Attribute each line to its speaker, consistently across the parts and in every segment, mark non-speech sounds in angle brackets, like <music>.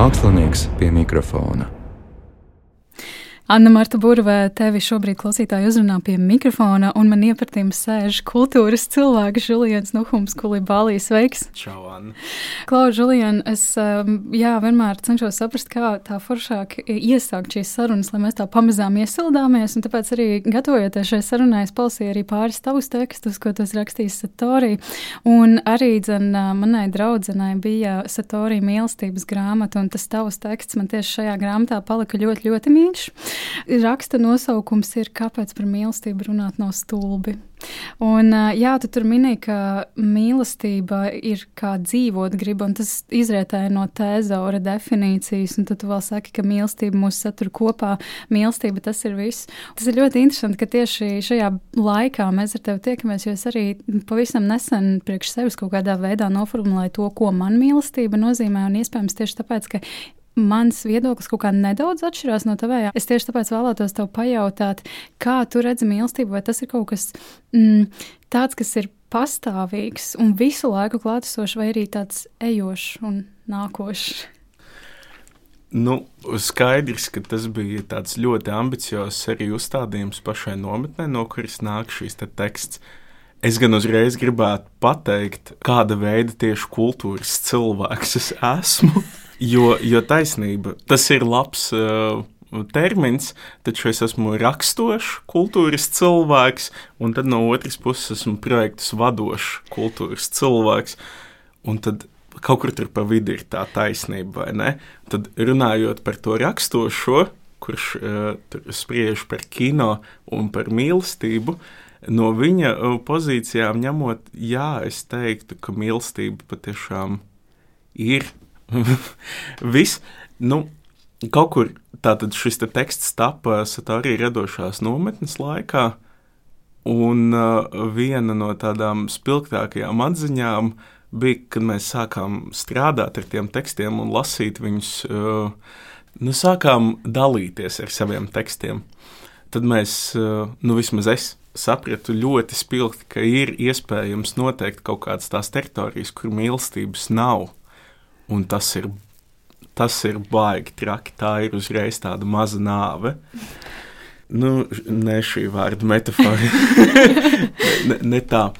Speaker 1: Mākslinieks pie mikrofona.
Speaker 2: Anna Marta Burvē, tevi šobrīd klausītāji uzrunā pie mikrofona, un man iepratīm sēž kultūras cilvēks Julians Nuhums, Kulibālī. Sveiks!
Speaker 3: Čau, Anna!
Speaker 2: Klauds, Julian, es um, jā, vienmēr cenšos saprast, kā tā foršāk iesākt šīs sarunas, lai mēs tā pamazām iesildāmies, un tāpēc arī gatavojoties šai sarunai, es palasīju arī pāris tavus tekstus, ko tas rakstījis Satorī, un arī, dzen, manai draudzenai bija Satorī mīlestības grāmata, un tas tavs teksts man tieši šajā grāmatā palika ļoti, ļoti mīļš. Raksta nosaukums ir Kāpēc par mīlestību runāt nav stulbi? Un, jā, tu tur minēji, ka mīlestība ir kā dzīvot griba, un tas izrietēja no tēzaura definīcijas, tad tu vēl saki, ka mīlestība mūs satur kopā, mīlestība tas ir viss. Tas ir ļoti interesanti, ka tieši šajā laikā mēs ar tevi tiekamies, jo es arī pavisam nesen priekš sevis kaut kādā veidā noformulēju to, ko man mīlestība nozīmē, un iespējams tieši tāpēc, ka mans viedoklis kaut kā nedaudz atšķirās no tavējā. Es tieši tāpēc vēlētos tev pajautāt, kā tu redzi mīlestību, vai tas ir kaut kas mm, tāds, kas ir pastāvīgs un visu laiku klātesošs, vai arī tāds ejošs un nākošs.
Speaker 3: Nu, skaidrs, ka tas bija tāds ļoti ambiciozs arī uzstādījums pašai nometnē, no kuras nāk šīs te teksts. Es gan uzreiz gribētu pateikt, kāda veida tieši kultūras cilvēks es esmu. <laughs> Jo, jo taisnība, tas ir labs uh, termins, taču es esmu raksturošs kultūras cilvēks, un tad no otras puses esmu projektus vadošs kultūras cilvēks. Un tad kaut kur tur pa vidu ir tā taisnība, vai ne? Tad runājot par to raksturošo, kurš uh, spriež par kino un par mīlestību, no viņa uh, pozīcijām ņemot, jā, es teiktu, ka mīlestība patiešām ir <laughs> Viss, nu, kaut kur tātad šis te teksts tapa arī radošās nometnes laikā, un uh, viena no tādām spilgtākajām atziņām bija, kad mēs sākām strādāt ar tiem tekstiem un lasīt viņus, uh, nu, sākām dalīties ar saviem tekstiem. Tad mēs, uh, nu, vismaz es sapratu ļoti spilgti, ka ir iespējams noteikt kaut kādas tās teritorijas, kur mīlestības nav un tas ir, tas ir baigi traki. Tā ir uzreiz tāda maza nāve. Nu, ne šī vārda metāfora. <laughs> ne, ne tā.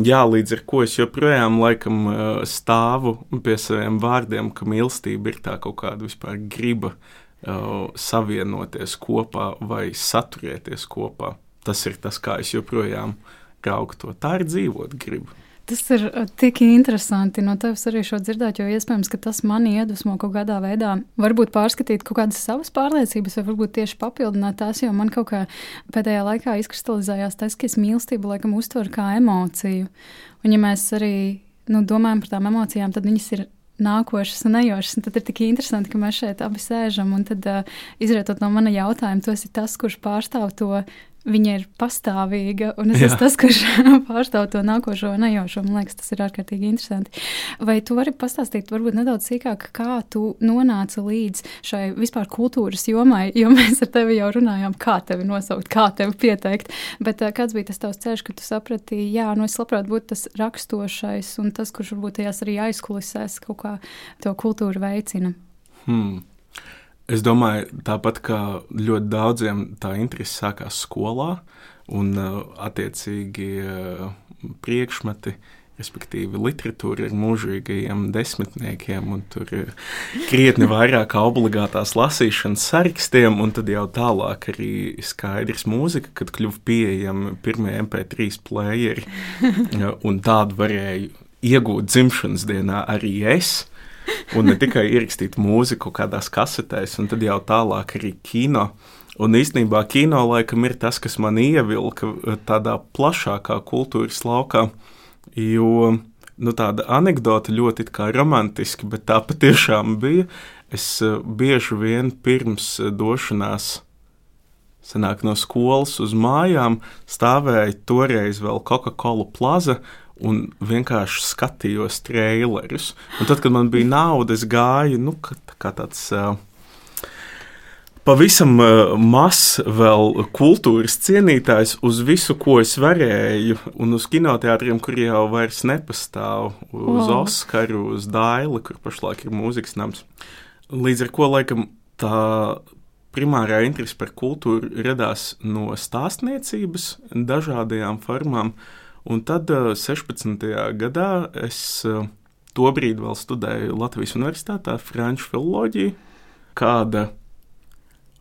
Speaker 3: Jā, līdz ar to es joprojām laikam stāvu pie saviem vārdiem, ka mīlestība ir tā kaut kāda vispār griba uh, savienoties kopā vai saturēties kopā. Tas ir tas, kā es joprojām raugu to. Tā ir dzīvot griba.
Speaker 2: Tas ir uh, tik interesanti no tevis arī šo dzirdēt, jo iespējams, ka tas mani iedvesmo kaut kādā veidā, varbūt pārskatīt kaut kādas savas pārliecības, vai varbūt tieši papildināt tās, jo man kaut kā pēdējā laikā izkristalizējās tas, ka es mīlestību laikam uztveru kā emociju. Un ja mēs arī nu, domājam par tām emocijām, tad viņas ir nākošas un ejošas. Un tad ir tik interesanti, ka mēs šeit abi sēžam. Un tad, uh, izrietot no mana jautājuma, tu esi tas, kurš pārstāv to viņa ir pastāvīga, un es Jā. esmu tas, kurš <laughs> pārstāv to nākošo un ejošo. Man liekas, tas ir ārkārtīgi interesanti. Vai tu vari pastāstīt, varbūt nedaudz sīkāk, kā tu nonāci līdz šai vispār kultūras jomai, jo mēs ar tevi jau runājām, kā tevi nosaukt, kā tevi pieteikt. Bet eh, kāds bija tas tavs ceļš, ka tu saprati, jā, nu es labprāt būtu tas rakstošais un tas, kurš varbūt tajās arī aizkulisēs kaut kā to kultūru veicina?
Speaker 3: Hmm. Es domāju, tāpat kā ļoti daudziem tā interese sākās skolā, un uh, attiecīgi uh, priekšmeti, respektīvi literatūra ar mūžīgajiem desmitniekiem, un tur ir krietni vairāk obligātās lasīšanas sarakstiem, un tad jau tālāk arī skaidrs mūzika, kad kļuva pieejami pirmie MP3 playeri, <laughs> un tādu varēju iegūt dzimšanas dienā arī es. Un ne tikai ierakstīt mūziku kādās kasetēs, un tad jau tālāk arī kino. Un īstenībā kino laikam ir tas, kas man ievilka tādā plašākā kultūras laukā, jo nu, tāda anekdote ļoti romantiska, bet tā patiešām bija. Es eh, bieži vien pirms došanās sanāk, no skolas uz mājām stāvēja toreiz vēl Coca-Cola plaza un vienkārši skatījos trailerus. Un tad, kad man bija nauda, es gāju nu, kā tāds. Uh, Pavisam uh, mazs vēl kultūras cienītājs uz visu, ko es varēju, un uz kinoteātriem, kur jau vairs nepastāv, uz wow. Oskaru, uz Daili, kur pašlaik ir mūzikas nams. Līdz ar to laikam tā primārā interese par kultūru radās no stāstniecības, dažādajām formām. Un tad 16. gadā es tobrīd vēl studēju Latvijas Universitātē Franču filoloģiju, kāda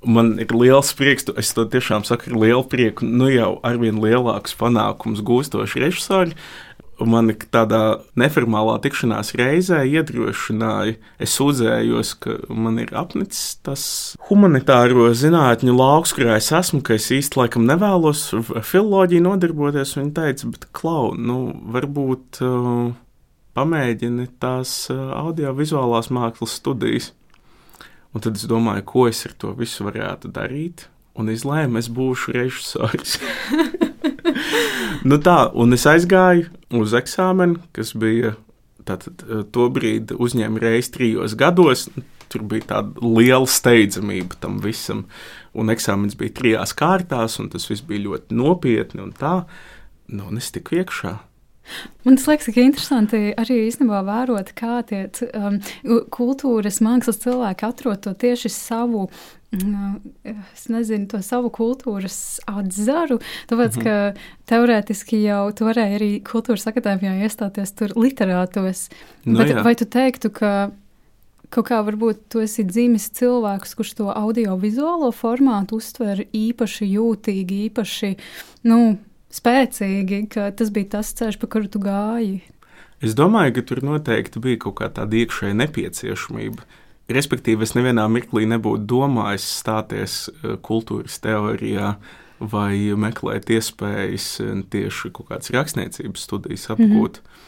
Speaker 3: man ir liels prieks, es to tiešām saku ar lielu prieku, nu jau arvien lielākus panākumus gūstoši režisori mani tādā neformālā tikšanās reizē iedrošināja. Es sūdzējos, ka man ir apnicis tas humanitāro zinātņu lauks, kurā es esmu, ka es īsti laikam nevēlos ar filoloģiju nodarboties. Viņa teica, bet klau, nu, varbūt uh, pamēģini tās uh, audiovizuālās mākslas studijas. Un tad es domāju, ko es ar to visu varētu darīt, un izlēmu, es būšu režisors. <laughs> nu tā, un es aizgāju uz eksāmenu, kas bija tātad, eh, to brīdi uzņēma reizes trijos gados. Tur bija tāda liela steidzamība tam visam, un eksāmenis bija trijās kārtās, un tas viss bija ļoti nopietni. Un tā, nu, un es tiku iekšā.
Speaker 2: Man liekas, ka interesanti arī īstenībā vērot, kā tie um, kultūras mākslas cilvēki atrod to tieši savu es nezinu, to savu kultūras atzaru. Tāpēc, mm -hmm. ka teorētiski jau tu varēji arī kultūras akadēmijā iestāties tur literātos. Nu, Bet, jā. vai tu teiktu, ka kaut kā varbūt tu esi dzimis cilvēks, kurš to audiovizuālo formātu uztver īpaši jūtīgi, īpaši nu, spēcīgi, ka tas bija tas ceļš, pa kuru tu gāji?
Speaker 3: Es domāju, ka tur noteikti bija kaut kā tāda iekšēja nepieciešamība. Respektīvi, es nevienā mirklī nebūtu domājis stāties eh, kultūras teorijā vai meklēt iespējas eh, tieši kaut kādas rakstniecības studijas apgūt. Mm -hmm.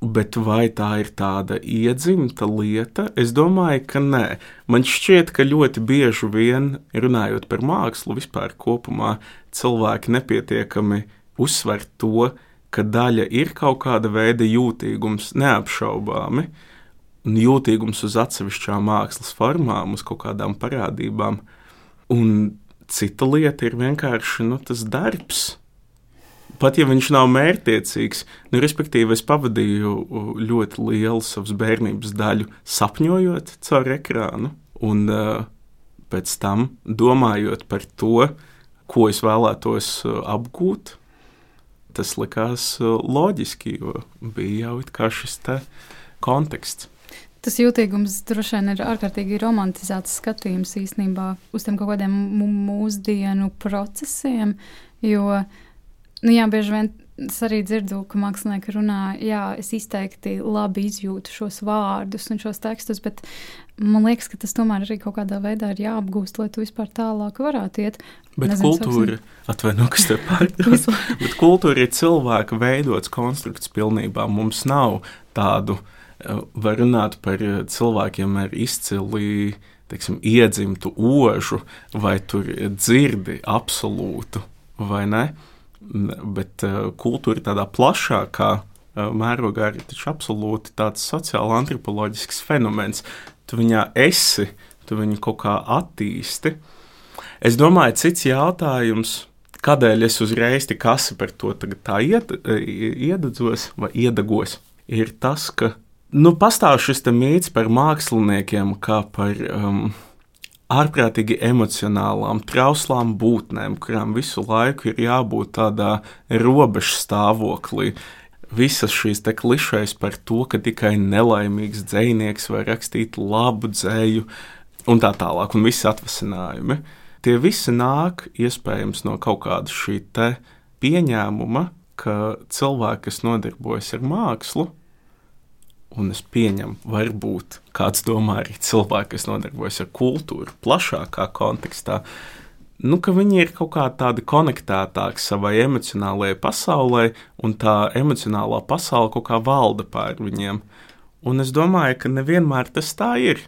Speaker 3: Bet vai tā ir tāda iedzimta lieta? Es domāju, ka nē. Man šķiet, ka ļoti bieži vien runājot par mākslu vispār kopumā, cilvēki nepietiekami uzsver to, ka daļa ir kaut kāda veida jūtīgums, neapšaubāmi. Uh, jūtīgums uz atsevišķām mākslas formām, uz kaut kādām parādībām. Un cita lieta ir vienkārši nu, tas darbs. Pat ja viņš nav mērķiecīgs, nu, respektīvi, es pavadīju ļoti lielu savas bērnības daļu sapņojot caur ekrānu, un uh, pēc tam domājot par to, ko es vēlētos uh, apgūt. Tas likās uh, loģiski, jo bija jau šis konteksts.
Speaker 2: Tas jūtīgums droši vien ir ārkārtīgi romantizēts skatījums īstenībā uz tiem kaut kādiem mūsdienu procesiem. Jo, nu jā, bieži vien es arī dzirdu, ka mākslinieki runā, jā, es izteikti labi izjūtu šos vārdus un šos tekstus, bet man liekas, ka tas tomēr arī kaut kādā veidā ir jāapgūst, lai tu vispār tālāk varētu iet.
Speaker 3: Bet Nezinu, kultūra, atvaino, kas te pārtrauc, <laughs> bet kultūra ir cilvēka veidots konstrukts pilnībā. Mums nav tādu uh, var runāt par eh, cilvēkiem ar izcili teiksim, iedzimtu ožu, vai tur dzirdi absolūtu, vai ne? Bet uh, kultūra tādā plašākā uh, mērogā ir taču absolūti tāds sociāli antropoloģisks fenomens. Tu viņā esi, tu viņu kaut kā attīsti. Es domāju, cits jautājums, kādēļ es uzreiz tik asi par to ied, iededzos vai iedegos, ir tas, ka Nu, pastāv šis mīts par māksliniekiem kā par um, ārprātīgi emocionālām, trauslām būtnēm, kurām visu laiku ir jābūt tādā robežu stāvoklī. Visas šīs klišejas par to, ka tikai nelaimīgs dzinieks var rakstīt labu dzēju, un tā tālāk, un visi atvasinājumi. Tie visi nāk iespējams no kaut kāda šī pieņēmuma, ka cilvēki, kas nodarbojas ar mākslu, Un es pieņemu, varbūt kāds domā arī cilvēki, kas nodarbojas ar kultūru plašākā kontekstā, nu, ka viņi ir kaut kā tādi konektētāki savai emocionālajai pasaulē, un tā emocionālā pasaule kaut kā valda pār viņiem. Un es domāju, ka nevienmēr tas tā ir.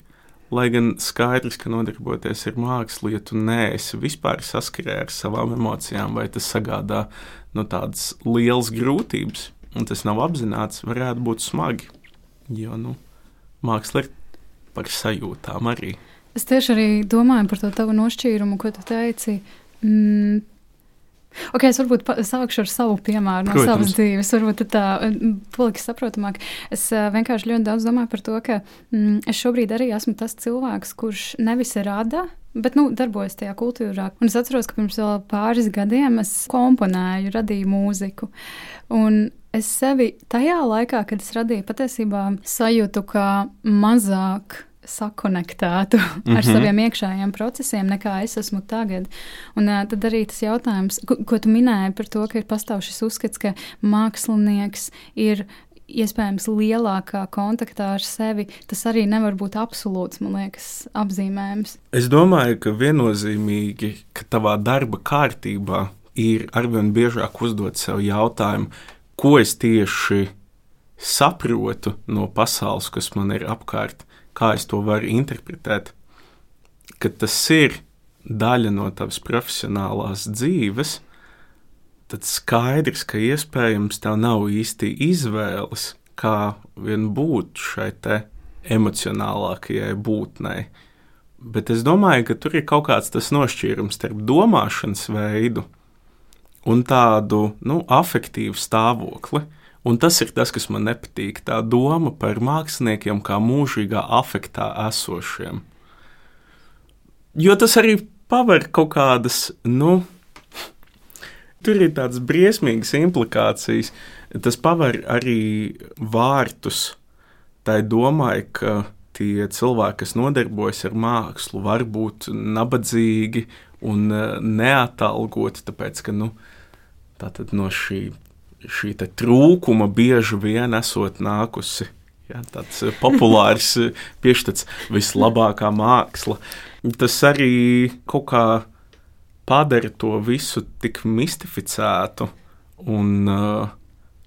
Speaker 3: Lai gan skaidrs, ka nodarboties ar mākslu, ja tu neesi vispār saskarē ar savām emocijām, vai tas sagādā no nu, tādas lielas grūtības, un tas nav apzināts, varētu būt smagi. Jo nu, māksla ir par sajūtām arī.
Speaker 2: Es tieši arī domāju par to tavu nošķīrumu, ko tu teici. Mm, Okay, es varbūt sākšu ar savu piemēru no Protams. savas dzīves. Varbūt tā paliks saprotamāk. Es uh, vienkārši ļoti daudz domāju par to, ka mm, es šobrīd arī esmu tas cilvēks, kurš nevis rada. Bet, nu, darbojas tajā kultūrā. Un es atceros, ka pirms pāris gadiem es komponēju, radīju mūziku. Un es sevi tajā laikā, kad es radīju, patiesībā sajūtu kā mazāk sakonektētu mm -hmm. ar mhm. saviem iekšējiem procesiem, nekā es esmu tagad. Un uh, tad arī tas jautājums, ko, ko tu minēji par to, ka ir pastāv šis uzskats, ka mākslinieks ir iespējams lielākā kontaktā ar sevi, tas arī nevar būt absolūts, man liekas, apzīmējums.
Speaker 3: Es domāju, ka viennozīmīgi, ka tavā darba kārtībā ir arvien biežāk uzdot sev jautājumu, ko es tieši saprotu no pasaules, kas man ir apkārt kā es to varu interpretēt, ka tas ir daļa no tavas profesionālās dzīves, tad skaidrs, ka iespējams tev nav īsti izvēles, kā vien būt šai emocionālākajai būtnei. Bet es domāju, ka tur ir kaut kāds tas nošķīrums starp domāšanas veidu un tādu nu, afektīvu stāvokli. Un tas ir tas, kas man nepatīk. Tā doma par māksliniekiem kā mūžīgā afektā esošiem. Jo tas arī paver kaut kādas, nu, tur ir tādas briesmīgas implikācijas. Tas paver arī vārtus tai domai, ka tie cilvēki, kas nodarbojas ar mākslu, var būt nabadzīgi un eh, neatalgoti, tāpēc ka nu, no šī šī trūkuma bieži vien esot nākusi. Ja, tāds eh, populārs eh, piešķirts, vislabākā māksla. Tas arī kaut kā padara to visu tik mistificētu. Un uh,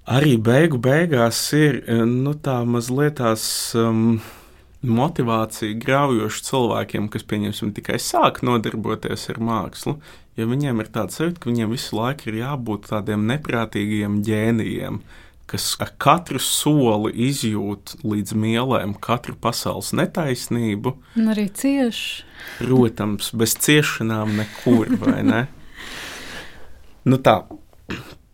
Speaker 3: arī beigu beigās ir nu, tā mazliet tās. Um, motivācija graujoša cilvēkiem, kas, pieņemsim, tikai sāk nodarboties ar mākslu, jo viņiem ir tāds sajūta, ka viņiem visu laiku ir jābūt tādiem neprātīgiem ģēnijiem, kas ar katru soli izjūt līdz mielēm katru pasaules netaisnību.
Speaker 2: Un arī cieši.
Speaker 3: Protams, bez ciešanām nekur, vai ne? <laughs> nu tā,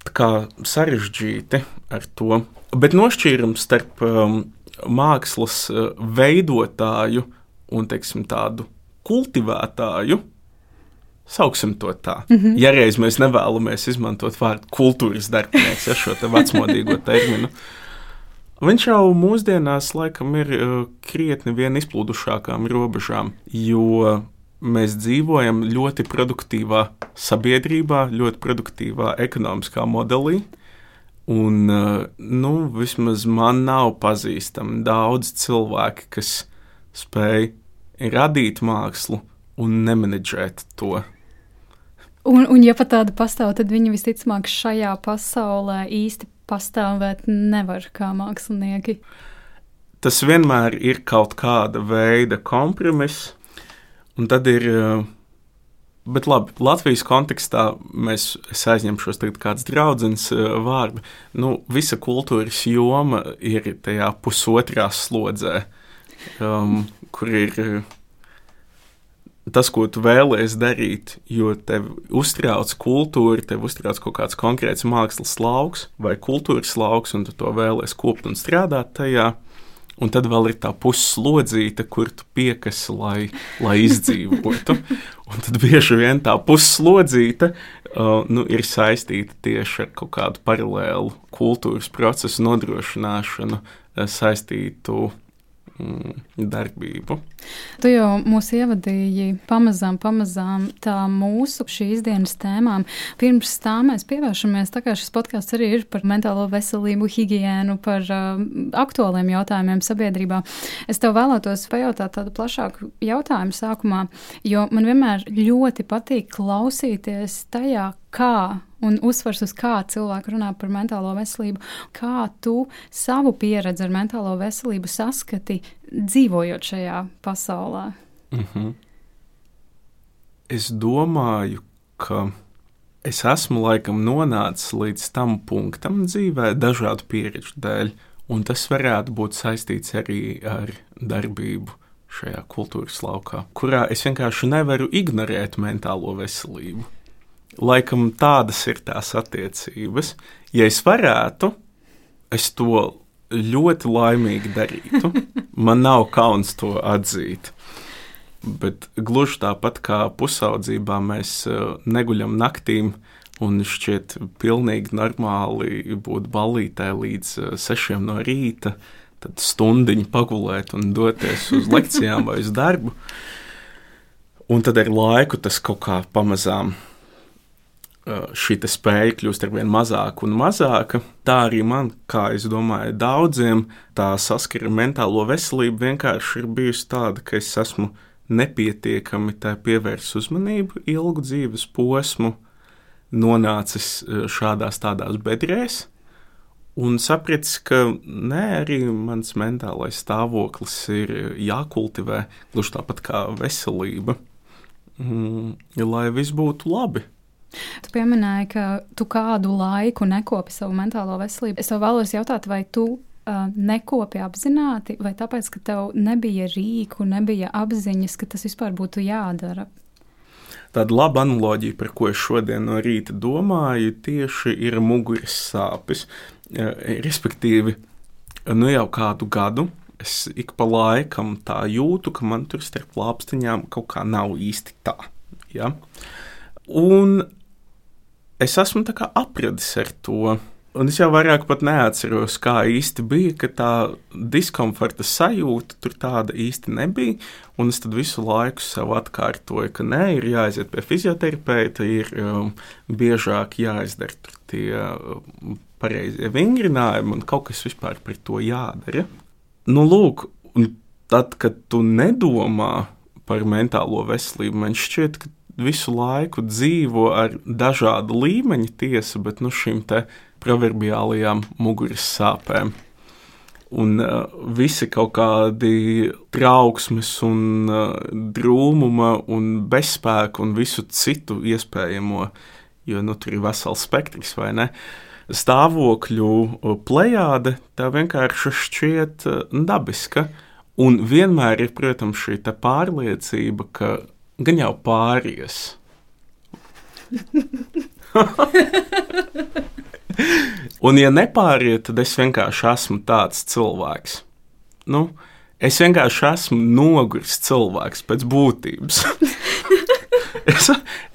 Speaker 3: tā kā sarežģīti ar to. Bet nošķīrums starp um, mākslas eh, veidotāju un teiksim, tādu kultivētāju. Sauksim to tā. Mm -hmm. Ja reiz mēs nevēlamies izmantot vārdu kultūras darbinieks, ja šo vecmodīgo terminu, viņš jau mūsdienās laikam ir uh, krietni vien izplūdušākām robežām, jo mēs dzīvojam ļoti produktīvā sabiedrībā, ļoti produktīvā ekonomiskā modelī. Un, eh, nu, vismaz man nav pazīstami daudz cilvēki, kas spēj radīt mākslu un nemanģēt to.
Speaker 2: Un, un, ja pat tāda pastāv, tad viņi visticamāk šajā pasaulē īsti pastāvēt nevar kā mākslinieki.
Speaker 3: Tas vienmēr ir kaut kāda veida kompromiss, un tad ir uh, Bet labi, Latvijas kontekstā mēs aizņemšos tagad kāds draudzens uh, vārdu. Nu, visa kultūras joma ir tajā pusotrā slodzē, um, kur ir uh, tas, ko tu vēlēsies darīt, jo tev uztrauc kultūra, tev uztrauc kaut kāds konkrēts mākslas lauks vai kultūras lauks, un tu to vēlēsies kopt un strādāt tajā. Un tad vēl ir tā puslodzīta, kur tu piekasi, lai, lai izdzīvotu. <laughs> Un tad bieži vien tā puslodzīta uh, nu, ir saistīta tieši ar kaut kādu paralēlu kultūras procesu nodrošināšanu, uh, saistītu darbību.
Speaker 2: Tu jau mūs ievadīji pamazām, pamazām tā mūsu šīs dienas tēmām. Pirms tam mēs pievēršamies, tā kā šis podkāsts arī ir par mentālo veselību, higiēnu, par uh, aktuāliem jautājumiem sabiedrībā. Es tev vēlētos pajautāt tādu plašāku jautājumu sākumā, jo man vienmēr ļoti patīk klausīties tajā, kā un uzsvars uz kā cilvēki runā par mentālo veselību, kā tu savu pieredzi ar mentālo veselību saskati dzīvojot šajā pasaulē. Mm -hmm.
Speaker 3: Es domāju, ka es esmu laikam nonācis līdz tam punktam dzīvē dažādu pieredžu dēļ, un tas varētu būt saistīts arī ar darbību šajā kultūras laukā, kurā es vienkārši nevaru ignorēt mentālo veselību. Laikam tādas ir tās attiecības. Ja es varētu, es to ļoti laimīgi darītu. <laughs> Man nav kauns to atzīt. Bet gluži tāpat kā pusaudzībā mēs uh, neguļam naktīm, un šķiet pilnīgi normāli būt balītē līdz uh, sešiem no rīta, tad stundiņu pagulēt un doties uz lekcijām vai uz darbu. Un tad ar laiku tas kaut kā pamazām šī spēja kļūst ar vien mazāka un mazāka. Tā arī man, kā es domāju, daudziem tā saskara ar mentālo veselību vienkārši ir bijusi tāda, ka es esmu nepietiekami pievērsis uzmanību ilgu dzīves posmu, nonācis šādās tādās bedrēs. Un sapratis, ka nē, arī mans mentālais stāvoklis ir jākultivē, gluži tāpat kā veselība, mm, lai viss būtu labi.
Speaker 2: Tu pieminēji, ka tu kādu laiku nekopi savu mentālo veselību. Es tev vēlos jautāt, vai tu uh, nekopi apzināti, vai tāpēc, ka tev nebija rīku, nebija apziņas, ka tas vispār būtu jādara?
Speaker 3: Tāda laba analoģija, par ko es šodien no rīta domāju, tieši ir muguras sāpes. Respektīvi, nu jau kādu gadu es ik pa laikam tā jūtu, ka man tur starp lāpstiņām kaut kā nav īsti tā. Ja? Un es esmu apradis ar to. Un es jau vairāk pat neatceros, kā īsti bija, ka tā diskomforta sajūta tur tāda īsti nebija. Un es tad visu laiku sev atkārtoju, ka nē, ir jāaiziet pie fizioterapeita, ir um, biežāk jāizdara tie um, pareizie vingrinājumi un kaut kas vispār par to jādara. Nu, lūk, tad, kad tu nedomā par mentālo veselību, man šķiet, ka visu laiku dzīvo ar dažādu līmeņu tiesu, bet nu šīm te proverbiālajām muguras sāpēm. Un uh, visi kaut kādi trauksmes, un uh, drūmuma, un bezspēka un visu citu iespējamo, jo nu, tur ir vesels spektrs, vai ne? Stāvokļu uh, plējāde tā vienkārši šķiet uh, dabiska. Un vienmēr ir, protams, šī pārliecība, ka gan jau pāries. <laughs> Un, ja nepāriet, tad es vienkārši esmu tāds cilvēks. Nu, es vienkārši esmu noguris cilvēks pēc būtības. <laughs> es,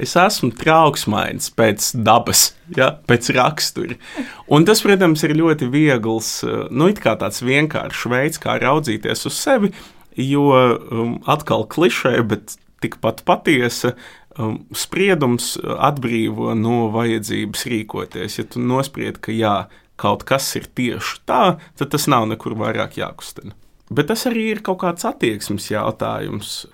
Speaker 3: es esmu trauksmains pēc dabas, ja, pēc rakstura. Un tas, protams, ir ļoti viegls, nu, tāds vienkāršs veids, kā raudzīties uz sevi. Jo um, atkal klišē, bet tikpat patiesa. Um, spriedums atbrīvo no vajadzības rīkoties. Ja tu nospried, ka jā, kaut kas ir tieši tā, tad tas nav nekur vairāk jākustina. Bet tas arī ir kaut kāds attieksmes jautājums.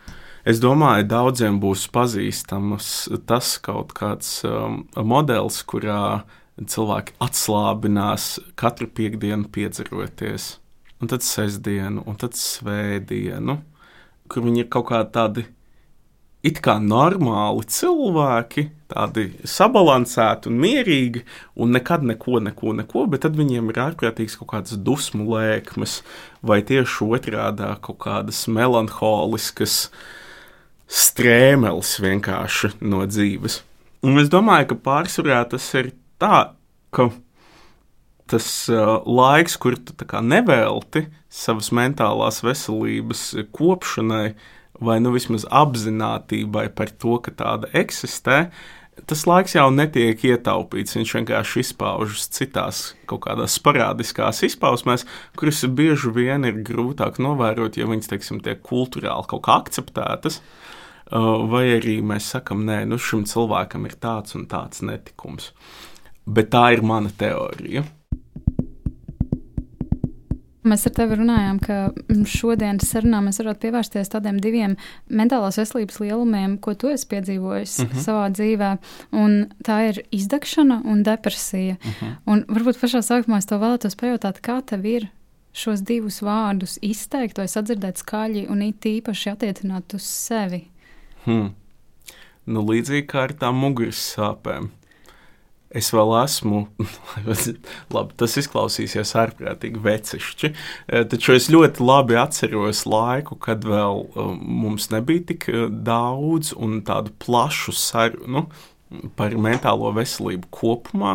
Speaker 3: Es domāju, daudziem būs pazīstams tas kaut kāds um, modelis, kurā cilvēki atslābinās katru piekdienu piedzeroties, un tad sestdienu, un tad svētdienu, kur viņi ir kaut kādi tādi it kā normāli cilvēki, tādi sabalansēti un mierīgi, un nekad neko, neko, neko, bet tad viņiem ir ārprātīgs kaut kādas dusmu lēkmes, vai tieši otrādi kaut kādas melanholiskas strēmeles vienkārši no dzīves. Un es domāju, ka pārsvarā tas ir tā, ka tas uh, laiks, kur tu nevelti savas mentālās veselības kopšanai, uh, vai nu vismaz apziņotībai par to, ka tāda eksistē, tas laiks jau netiek ietaupīts. Viņš vienkārši izpaužas citās kaut kādās parādiskās izpausmēs, kuras bieži vien ir grūtāk novērot, ja viņas, teiksim, tiek kultūrāli kaut kā akceptētas. Uh, vai arī mēs sakām, nē, nu šim cilvēkam ir tāds un tāds netikums. Bet tā ir mana teorija.
Speaker 2: Mēs ar tevi runājām, ka šodienas sarunā mēs varētu pievērsties tādiem diviem mentālās veselības lielumiem, ko tu esi piedzīvojis uh mhm. -huh. savā dzīvē. Un tā ir izdegšana un depresija. Uh mhm. -huh. Un varbūt pašā sākumā es to vēlētos pajautāt, kā tev ir šos divus vārdus izteikt vai sadzirdēt skaļi un it īpaši attiecināt uz sevi?
Speaker 3: Hmm. Nu, līdzīgi kā ar tām muguras sāpēm es vēl esmu, <laughs> labi, tas izklausīsies ārprātīgi vecišķi, e, taču es ļoti labi atceros laiku, kad vēl e, mums nebija tik e, daudz un tādu plašu sarunu. par mentālo veselību kopumā,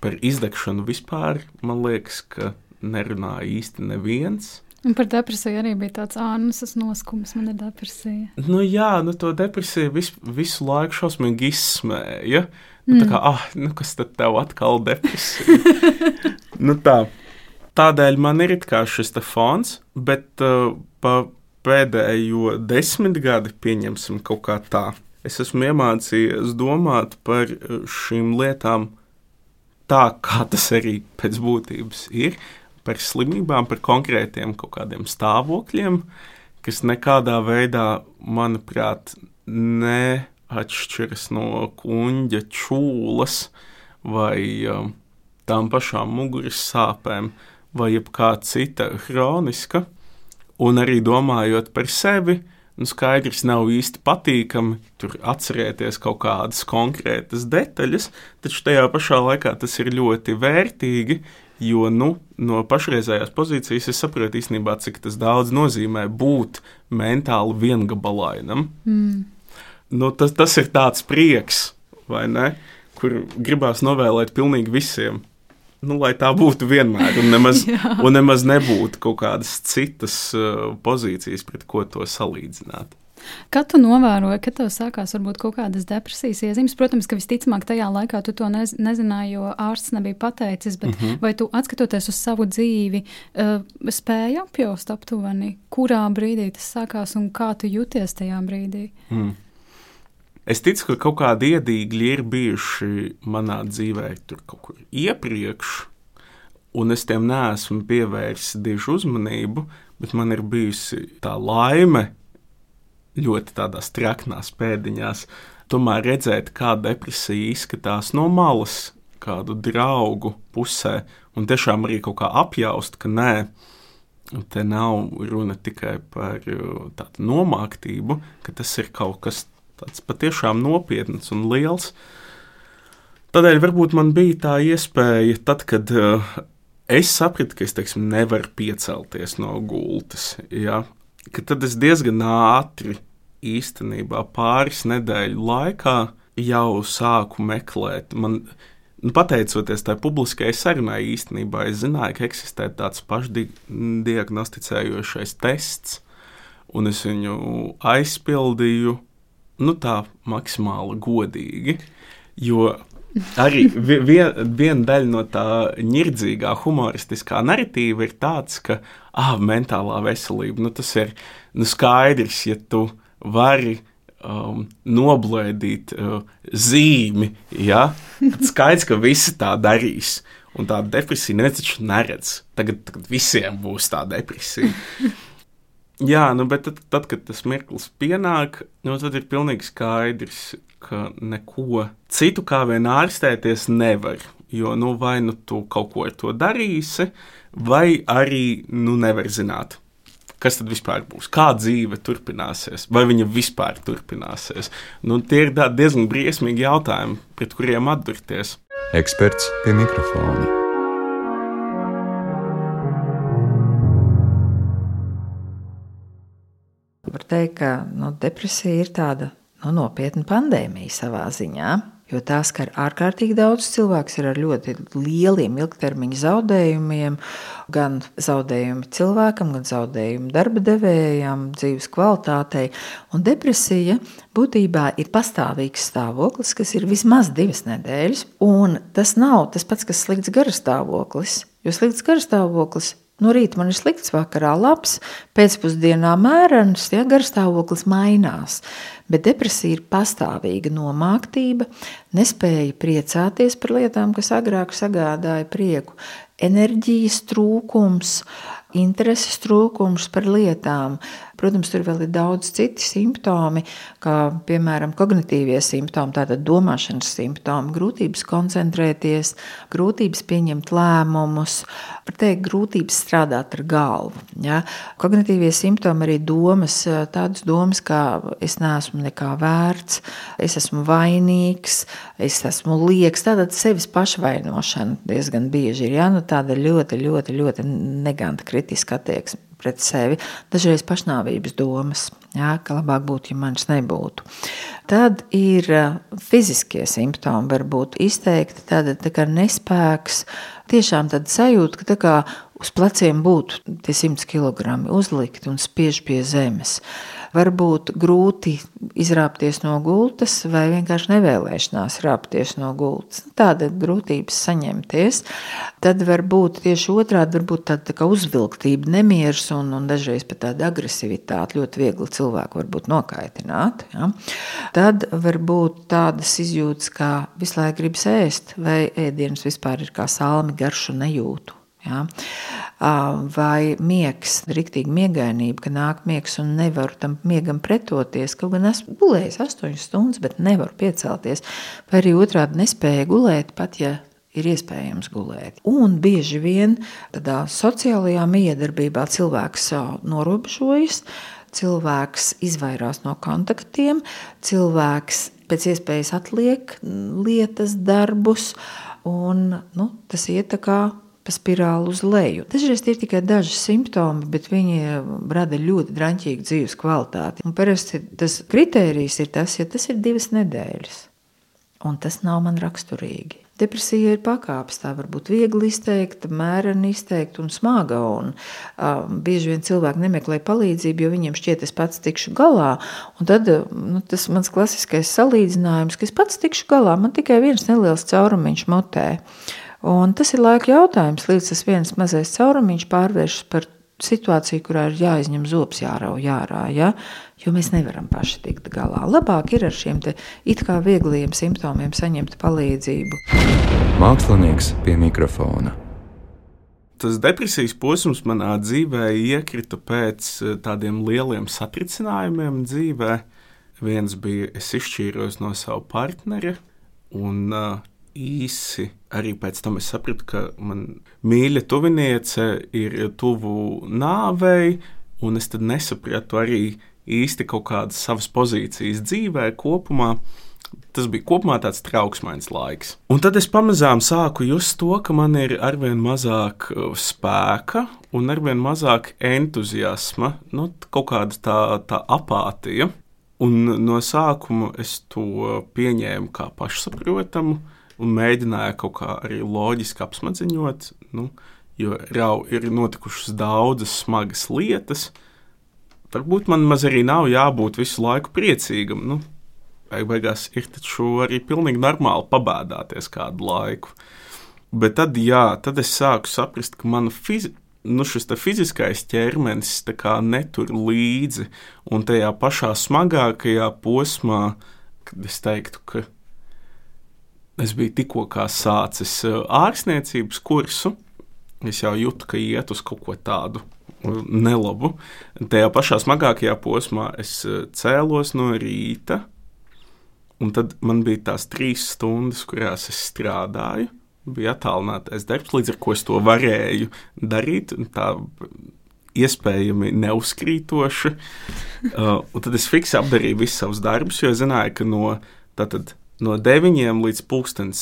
Speaker 3: par izdegšanu vispār, man liekas, ka nerunā īsti neviens.
Speaker 2: Un par depresiju arī bija tāds ānus noskums, man ir depresija.
Speaker 3: Nu, jā, nu, to depresiju vis, visu laiku šausmīgi izsmēja. Nu, tā kā, ah, nu, kas tad tev atkal depresija? <laughs> nu, tā. Tādēļ man ir šis fons, bet uh, pa pēdējo desmit gadi, pieņemsim kaut kā tā, es esmu iemācījies domāt par šīm lietām tā, kā tas arī pēc būtības ir par slimībām, par konkrētiem kaut kādiem stāvokļiem, kas nekādā veidā, manuprāt, neatšķiras no kuģa čūlas vai um, tām pašām muguras sāpēm vai jebkāda cita hroniska. Un arī domājot par sevi, nu skaidrs nav īsti patīkami tur atcerēties kaut kādas konkrētas detaļas, taču tajā pašā laikā tas ir ļoti vērtīgi, Jo nu, no pašreizējās pozīcijas es saprotu īstenībā, cik tas daudz nozīmē būt mentāli viengabalainam. Mm. Nu, tas, tas ir tāds prieks, vai ne? Kur gribās novēlēt pilnīgi visiem. Nu, lai tā būtu vienmēr, un nemaz, <laughs> un nemaz nebūtu kaut kādas citas uh, pozīcijas, pret ko to salīdzināt.
Speaker 2: Kad tu novēroji, ka tev sākās varbūt kaut kādas depresijas iezīmes, protams, ka visticamāk tajā laikā tu to nez, nezināji, jo ārsts nebija pateicis, bet mm -hmm. vai tu atskatoties uz savu dzīvi, uh, spēji apjaust aptuveni, kurā brīdī tas sākās un kā tu jūties tajā brīdī? Mm.
Speaker 3: Es ticu, ka kaut kādi iedīgļi ir bijuši manā dzīvē tur kaut kur iepriekš, un es tiem neesmu pievērsis tieši uzmanību, bet man ir bijusi tā laime ļoti tādās traknās pēdiņās. Tomēr redzēt, kā depresija izskatās no malas, kādu draugu pusē, un tiešām arī kaut kā apjaust, ka nē, te nav runa tikai par uh, tādu nomāktību, ka tas ir kaut kas tāds patiešām nopietns un liels. Tādēļ varbūt man bija tā iespēja, tad, kad uh, es sapratu, ka es teiksim, nevaru piecelties no gultas, ja, tad es diezgan ātri īstenībā pāris nedēļu laikā jau sāku meklēt. Man, nu, pateicoties tai publiskajai sarunai, īstenībā es zināju, ka eksistē tāds pašdiagnosticējošais tests, un es viņu aizpildīju nu, tā maksimāli godīgi. Jo arī vien, viena daļa no tā nirdzīgā, humoristiskā narratīva ir tāds, ka ah, mentālā veselība nu, tas ir nu, skaidrs, ja tu vari um, noblēdīt uh, zīmi. Ja? Tad skaidrs, ka visi tā darīs. Un tā depresija neviens taču neredz. Tagad, tagad visiem būs tā depresija. Jā, nu, bet tad, tad, kad tas mirklis pienāk, nu, tad ir pilnīgi skaidrs, ka neko citu kā vien ārstēties nevar. Jo nu, vai nu tu kaut ko ar to darīsi, vai arī nu, nevar zināt, kas tad vispār būs, kā dzīve turpināsies, vai viņa vispār turpināsies. Nu, tie ir diezgan briesmīgi jautājumi, pret kuriem atdurties.
Speaker 1: Eksperts pie mikrofona.
Speaker 4: Var teikt, ka nu, depresija ir tāda nu, nopietna pandēmija savā ziņā jo tās skar ārkārtīgi daudz cilvēku ar ļoti lieliem ilgtermiņa zaudējumiem, gan zaudējumi cilvēkam, gan zaudējumi darba devējam, dzīves kvalitātei. Un depresija būtībā ir pastāvīgs stāvoklis, kas ir vismaz divas nedēļas, un tas nav tas pats, kas slikts garastāvoklis. Jo slikts garastāvoklis No rīta man ir slikts, vakarā labs, pēcpusdienā mērens, ja garstāvoklis mainās. Bet depresija ir pastāvīga nomāktība, nespēja priecāties par lietām, kas agrāk sagādāja prieku, enerģijas trūkums, intereses trūkums par lietām, Protams, tur vēl ir daudz citu simptomi, kā piemēram kognitīvie simptomi, tātad domāšanas simptomi, grūtības koncentrēties, grūtības pieņemt lēmumus, teikt, grūtības strādāt ar galvu. Ja? Kognitīvie simptomi arī domas, tādas domas, kā es neesmu nekā vērts, es esmu vainīgs, es esmu lieks, tātad sevis pašvainošana diezgan bieži ir ja? nu, tāda ļoti, ļoti, ļoti neganta kritiska attieksme pret sevi, dažreiz pašnāvības domas. Jā, ka labāk būtu, ja manis nebūtu. Tad ir fiziskie simptomi, var būt izteikti tāda tā kā nespēks, tiešām tāda sajūta, ka tā kā uz pleciem būtu tie 100 kg uzlikti un spiež pie zemes var būt grūti izrāpties no gultas vai vienkārši nevēlēšanās rāpties no gultas. Tāda grūtības saņemties. Tad var būt tieši otrādi, varbūt tāda tā uzvilktība, nemieris un, un dažreiz pat tāda agresivitāte. Ļoti viegli cilvēku var nokaitināt. Ja? Tad var būt tādas izjūtas, kā visu laiku gribas ēst, vai ēdienas vispār ir kā salmi garšu nejūtu. Ja? Vai miegs, rīktīgi miegainība, ka nāk miegs un nevaru tam miegam pretoties. Kaut gan esmu gulējis astoņas stundas, bet nevaru piecelties. Vai arī otrādi nespēju gulēt, pat ja ir iespējams gulēt. Un bieži vien tādā sociālajā miedarbībā cilvēks norobežojas, cilvēks izvairās no kontaktiem, cilvēks pēc iespējas atliek lietas, darbus, un nu, tas iet tā kā pa spirāli uz leju. Dažreiz tie ir tikai daži simptomi, bet viņi rada ļoti drāmīgu dzīves kvalitāti. Un parasti tas kritērijs ir tas, ja tas ir divas nedēļas, un tas nav man raksturīgi. Depresija ir pakāpes. Tā var būt viegli izteikta, mērena izteikta un smaga. Un, um, bieži vien cilvēki nemeklē palīdzību, jo viņiem šķiet, es pats tikšu galā. Un tad nu, tas mans klasiskais salīdzinājums, ka es pats tikšu galā, man tikai viens neliels caurumiņš mutē. Un tas ir laika jautājums, līdz tas viens mazais caurumiņš pārvēršas par situāciju, kurā ir jāizņem zops, jārauj ārā, ja? jo mēs nevaram paši tikt galā. Labāk ir ar šiem it kā viegliem simptomiem saņemt palīdzību.
Speaker 1: Mākslinieks pie mikrofona.
Speaker 3: Tas depresijas posms manā dzīvē iekrita pēc eh, tādiem lieliem satricinājumiem dzīvē. Viens bija, es izšķīros no sava partnera, un uh, īsi arī pēc tam es sapratu, ka man mīļa tuviniece ir tuvu nāvei, un es tad nesapratu arī īsti kaut kādas savas pozīcijas dzīvē kopumā. Tas bija kopumā tāds trauksmains laiks. Un tad es pamazām sāku just to, ka man ir arvien mazāk uh, spēka un arvien mazāk entuziasma, nu, kaut kāda tā, tā apātija. Un no sākuma es to pieņēmu kā pašsaprotamu, un mēģināja kaut kā arī loģiski apsmadziņot, nu, jo jau ir notikušas daudzas smagas lietas. Varbūt man maz arī nav jābūt visu laiku priecīgam. Nu, beigās ir taču arī pilnīgi normāli pabēdāties kādu laiku. Bet tad, jā, tad es sāku saprast, ka mana fizi nu, šis fiziskais ķermenis netur līdzi. Un tajā pašā smagākajā posmā, kad es teiktu, ka Es biju tikko sācis eh, ārstniecības kursu. Es jau jūtu, ka iet uz kaut ko tādu eh, nelabu. Tajā pašā smagākajā posmā es eh, cēlos no rīta, un tad man bija tās trīs stundas, kurās es strādāju. Bija attālinātais darbs, līdz ar to es to varēju darīt. Tā iespējami neuzkrītoši. <laughs> Uh, tad es fiksi apdarīju visus savus darbus, jo zināju, ka no tātad no 9 līdz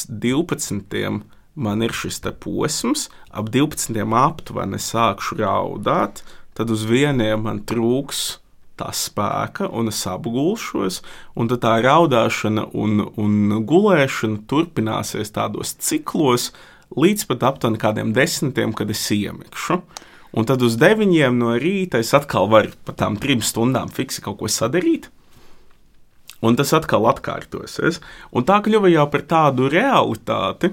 Speaker 3: 12. man ir šis posms, ap 12. aptuveni sākšu raudāt, tad uz vieniem man trūks tā spēka, un es apgulšos, un tā raudāšana un, un gulēšana turpināsies tādos ciklos līdz pat aptuveni kādiem desmitiem, kad es iemikšu. Un tad uz deviņiem no rīta es atkal varu pa tām trim stundām fiksi kaut ko sadarīt. Un tas atkal atkārtosies. Un tā kļuva jau par tādu realitāti.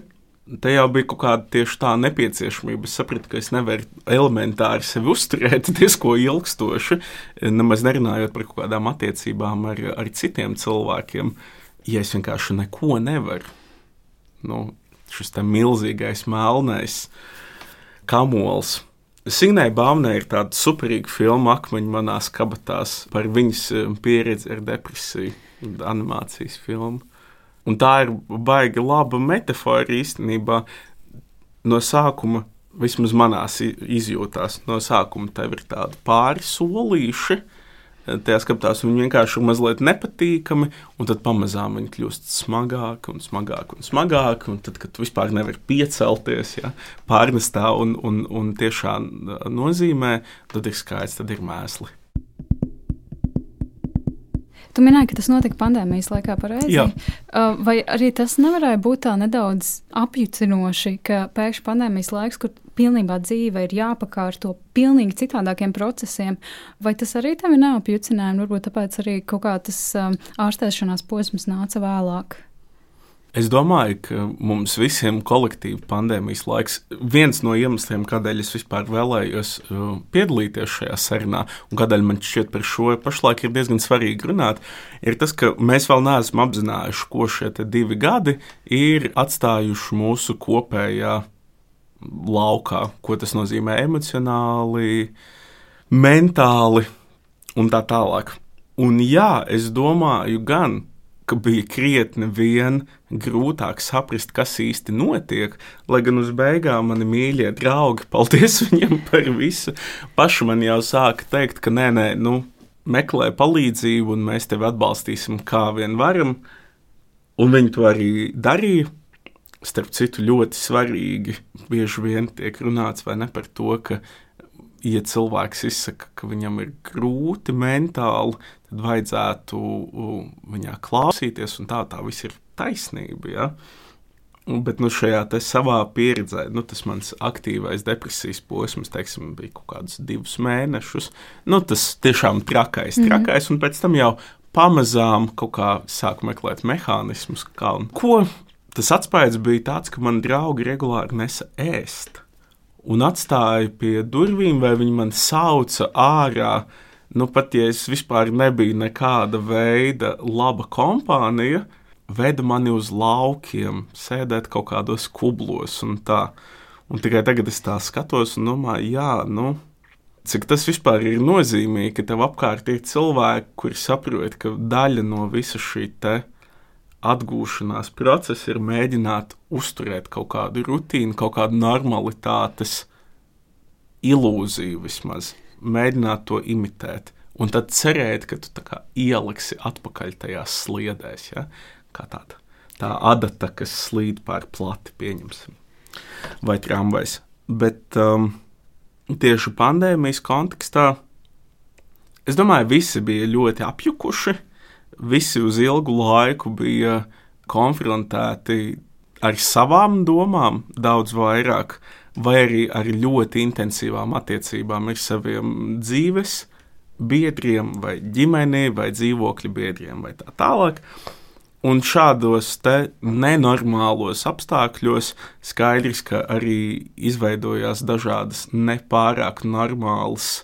Speaker 3: Te jau bija kaut kāda tieši tā nepieciešamība. Es sapratu, ka es nevaru elementāri sevi uzturēt <laughs> diezko ilgstoši, nemaz nerunājot par kaut kādām attiecībām ar, ar citiem cilvēkiem, ja es vienkārši neko nevaru. Nu, šis milzīgais melnais kamols. Signai Bāvnē ir tāda superīga filma Akmeņu manās kabatās par viņas pieredzi ar depresiju animācijas filmu. Un tā ir baigi laba metāfora īstenībā. No sākuma, vismaz manās izjūtās, no sākuma tev ir tādi pāri solīši. Tajā skatās viņi vienkārši ir mazliet nepatīkami, un tad pamazām viņi kļūst smagāki un smagāki un smagāki. Un tad, kad tu vispār nevari piecelties, ja, pārnestā un, un, un tiešā nozīmē, tad ir skaidrs, tad ir mēsli.
Speaker 2: Tu minēji, ka tas notika pandēmijas laikā, pareizi?
Speaker 3: Jā.
Speaker 2: Uh, vai arī tas nevarēja būt tā nedaudz apjucinoši, ka pēkšņi pandēmijas laiks, kur pilnībā dzīve ir jāpakārto pilnīgi citādākiem procesiem, vai tas arī tevi neapjucināja? Varbūt tāpēc arī kaut kā tas um, ārstēšanās posms nāca vēlāk.
Speaker 3: Es domāju, ka mums visiem kolektīvi pandēmijas laiks, viens no iemesliem, kādēļ es vispār vēlējos uh, piedalīties šajā sarunā, un kādēļ man šķiet par šo pašlaik ir diezgan svarīgi runāt, ir tas, ka mēs vēl neesam apzinājuši, ko šie divi gadi ir atstājuši mūsu kopējā laukā, ko tas nozīmē emocionāli, mentāli un tā tālāk. Un jā, es domāju, gan ka bija krietni vien grūtāk saprast, kas īsti notiek. Lai gan uz beigām mani mīļie draugi, paldies <laughs> viņiem par visu, paši man jau sāka teikt, ka nē, nē, nu, meklē palīdzību, un mēs tevi atbalstīsim, kā vien varam. Un viņi to arī darīja. Starp citu, ļoti svarīgi bieži vien tiek runāts ne, par to, ka ja cilvēks izsaka, ka viņam ir grūti mentāli, tad vajadzētu viņā klausīties, un tā, tā viss ir taisnība. Ja? Bet nu, šajā savā pieredzē, nu, tas mans aktīvais depresijas posms, teiksim, bija kaut kādus divus mēnešus. Nu, tas tiešām trakais, mhm. trakais, mm -hmm. un pēc tam jau pamazām kaut kā sāku meklēt mehānismus, kā un ko. Tas atspējs bija tāds, ka man draugi regulāri nesa ēst un atstāja pie durvīm, vai viņi man sauca ārā. Nu, pat ja es vispār nebiju nekāda veida laba kompānija, veda mani uz laukiem, sēdēt kaut kādos kublos un tā. Un tikai tagad es tā skatos un domāju, jā, nu, cik tas vispār ir nozīmīgi, ka tev apkārt ir cilvēki, kuri saprot, ka daļa no visa šī te atgūšanās procesa ir mēģināt uzturēt kaut kādu rutīnu, kaut kādu normalitātes ilūziju vismaz, mēģināt to imitēt. Un tad cerēt, ka tu ieliksi atpakaļ tajās sliedēs, ja? Kā tāda tā adata, kas slīd pāri plati, pieņemsim, vai tramvajs. Bet um, tieši pandēmijas kontekstā es domāju, visi bija ļoti apjukuši visi uz ilgu laiku bija konfrontēti ar savām domām daudz vairāk, vai arī ar ļoti intensīvām attiecībām ar saviem dzīves biedriem, vai ģimeni, vai dzīvokļu biedriem, vai tā tālāk. Un šādos nenormālos apstākļos skaidrs, ka arī izveidojās dažādas nepārāk normālas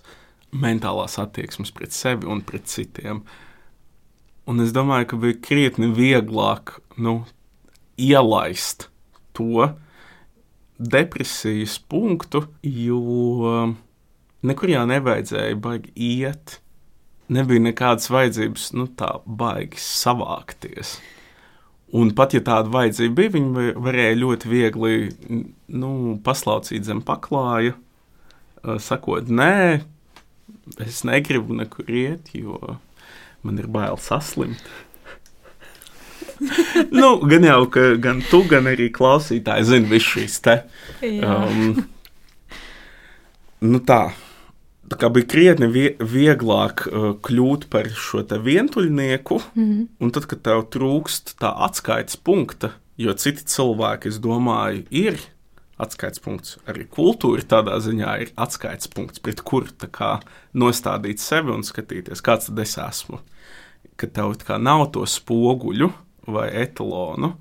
Speaker 3: mentālās attieksmes pret sevi un pret citiem. Un es domāju, ka bija krietni vieglāk nu, ielaist to depresijas punktu, jo nekur jau nevajadzēja baigi iet. Nebija nekādas vajadzības, nu, tā baigi savākties. Un pat ja tāda vajadzība bija, viņi varēja ļoti viegli nu, paslaucīt zem paklāja, sakot, nē, es negribu nekur iet, jo man ir bail saslimt. <laughs> nu, gan jau, ka gan tu, gan arī klausītāji zina visu šīs te. Um, nu tā. Bija krietni vie vieglāk uh, kļūt par šo vientuļnieku, mm -hmm. un tad, kad tev trūkst tā atskaites punkta, jo citi cilvēki, es domāju, ir atskaites punkts. Arī kultūra tādā ziņā ir atskaites punkts, pret kuru nostādīt sevi un skatīties, kāds tad es esmu. Kad tev nav to spoguļu vai etalonu,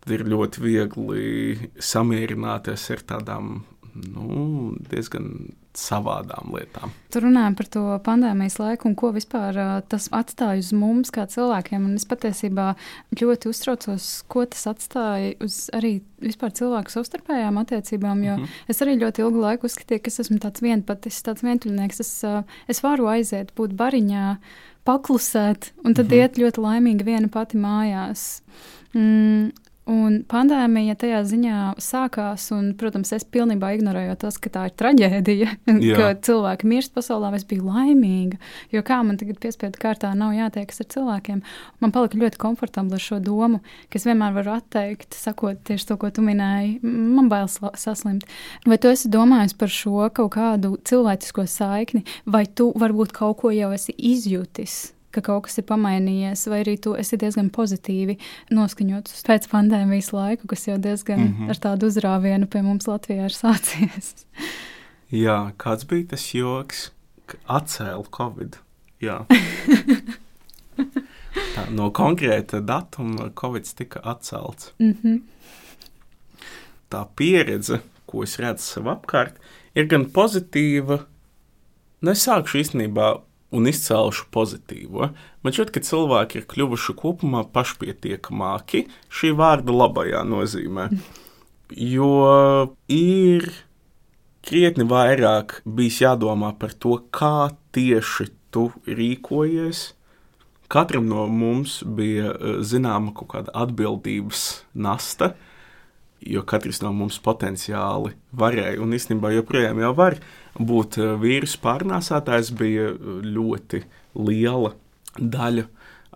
Speaker 3: tad ir ļoti viegli samierināties ar tādām nu, diezgan savādām lietām.
Speaker 2: Tur runājam par to pandēmijas laiku un ko vispār tas atstāja uz mums kā cilvēkiem. Un es patiesībā ļoti uztraucos, ko tas atstāja uz arī vispār cilvēku savstarpējām attiecībām. Jo mm -hmm. es arī ļoti ilgu laiku uzskatīju, ka es esmu tāds vienpatis, tāds vientuļnieks. Es, es varu aiziet, būt bariņā, paklusēt, un tad mm -hmm. iet ļoti laimīgi viena pati mājās. Mm, Un pandēmija tajā ziņā sākās, un, protams, es pilnībā ignorēju to, ka tā ir traģēdija, <laughs> Jā. ka cilvēki mirst pasaulē. Es biju laimīga, jo kā man tagad piespiedu kārtā nav jātiekas ar cilvēkiem. Man palika ļoti komfortabli ar šo domu, ka es vienmēr varu atteikt, sakot tieši to, ko tu minēji. Man bail saslimt. Vai tu esi domājis par šo kaut kādu cilvēcisko saikni, vai tu varbūt kaut ko jau esi izjutis? Ka kaut kas ir pamainījies, vai arī tu esi diezgan pozitīvi noskaņots pēc pandēmijas laiku, kas jau diezgan mm -hmm. ar tādu uzrāvienu pie mums Latvijā ir sācies. <laughs>
Speaker 3: Jā, kāds bija tas joks, ka atcēla Covid? Jā. <laughs> Tā, no konkrēta datuma Covid tika atcelts.
Speaker 2: Mm -hmm.
Speaker 3: Tā pieredze, ko es redzu sev apkārt, ir gan pozitīva. Nu, es sākšu īstenībā un izcēluši pozitīvo. Man šķiet, ka cilvēki ir kļuvuši kopumā pašpietiekamāki šī vārda labajā nozīmē. Jo ir krietni vairāk bijis jādomā par to, kā tieši tu rīkojies. Katram no mums bija eh, zināma kaut kāda atbildības nasta, jo katrs no mums potenciāli varēja un īstenībā joprojām var būt eh, vīrusu pārnēsātājs, bija eh, ļoti liela daļa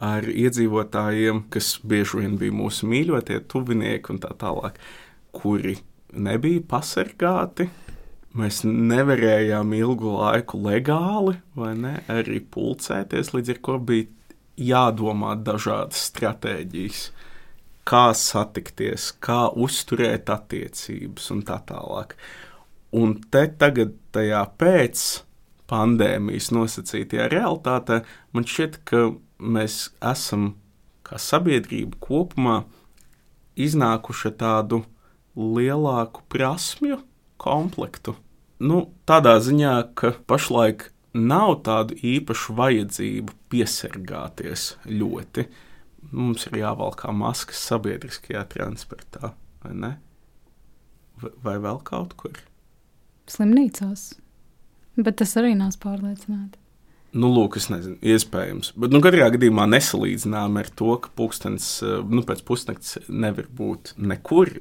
Speaker 3: ar iedzīvotājiem, kas bieži vien bija mūsu mīļotie tuvinieki un tā tālāk, kuri nebija pasargāti Mēs nevarējām ilgu laiku legāli, ne, arī pulcēties, līdz ar to bija jādomā dažādas stratēģijas, kā satikties, kā uzturēt attiecības un tā tālāk. Un te tagad, tajā pēc pandēmijas nosacītajā realitātē, man šķiet, ka mēs esam kā sabiedrība kopumā iznākuši tādu lielāku prasmju komplektu. Nu, tādā ziņā, ka pašlaik nav tādu īpašu vajadzību piesargāties ļoti. Mums ir jāvalkā maskas sabiedriskajā transportā, vai ne? Vai, vēl kaut kur?
Speaker 2: Slimnīcās. Bet tas arī nav pārliecināti.
Speaker 3: Nu, lūk, es nezinu, iespējams. Bet, nu, katrā gadījumā nesalīdzinām ar to, ka pūkstens nu, pēc pusnakts nevar būt nekur.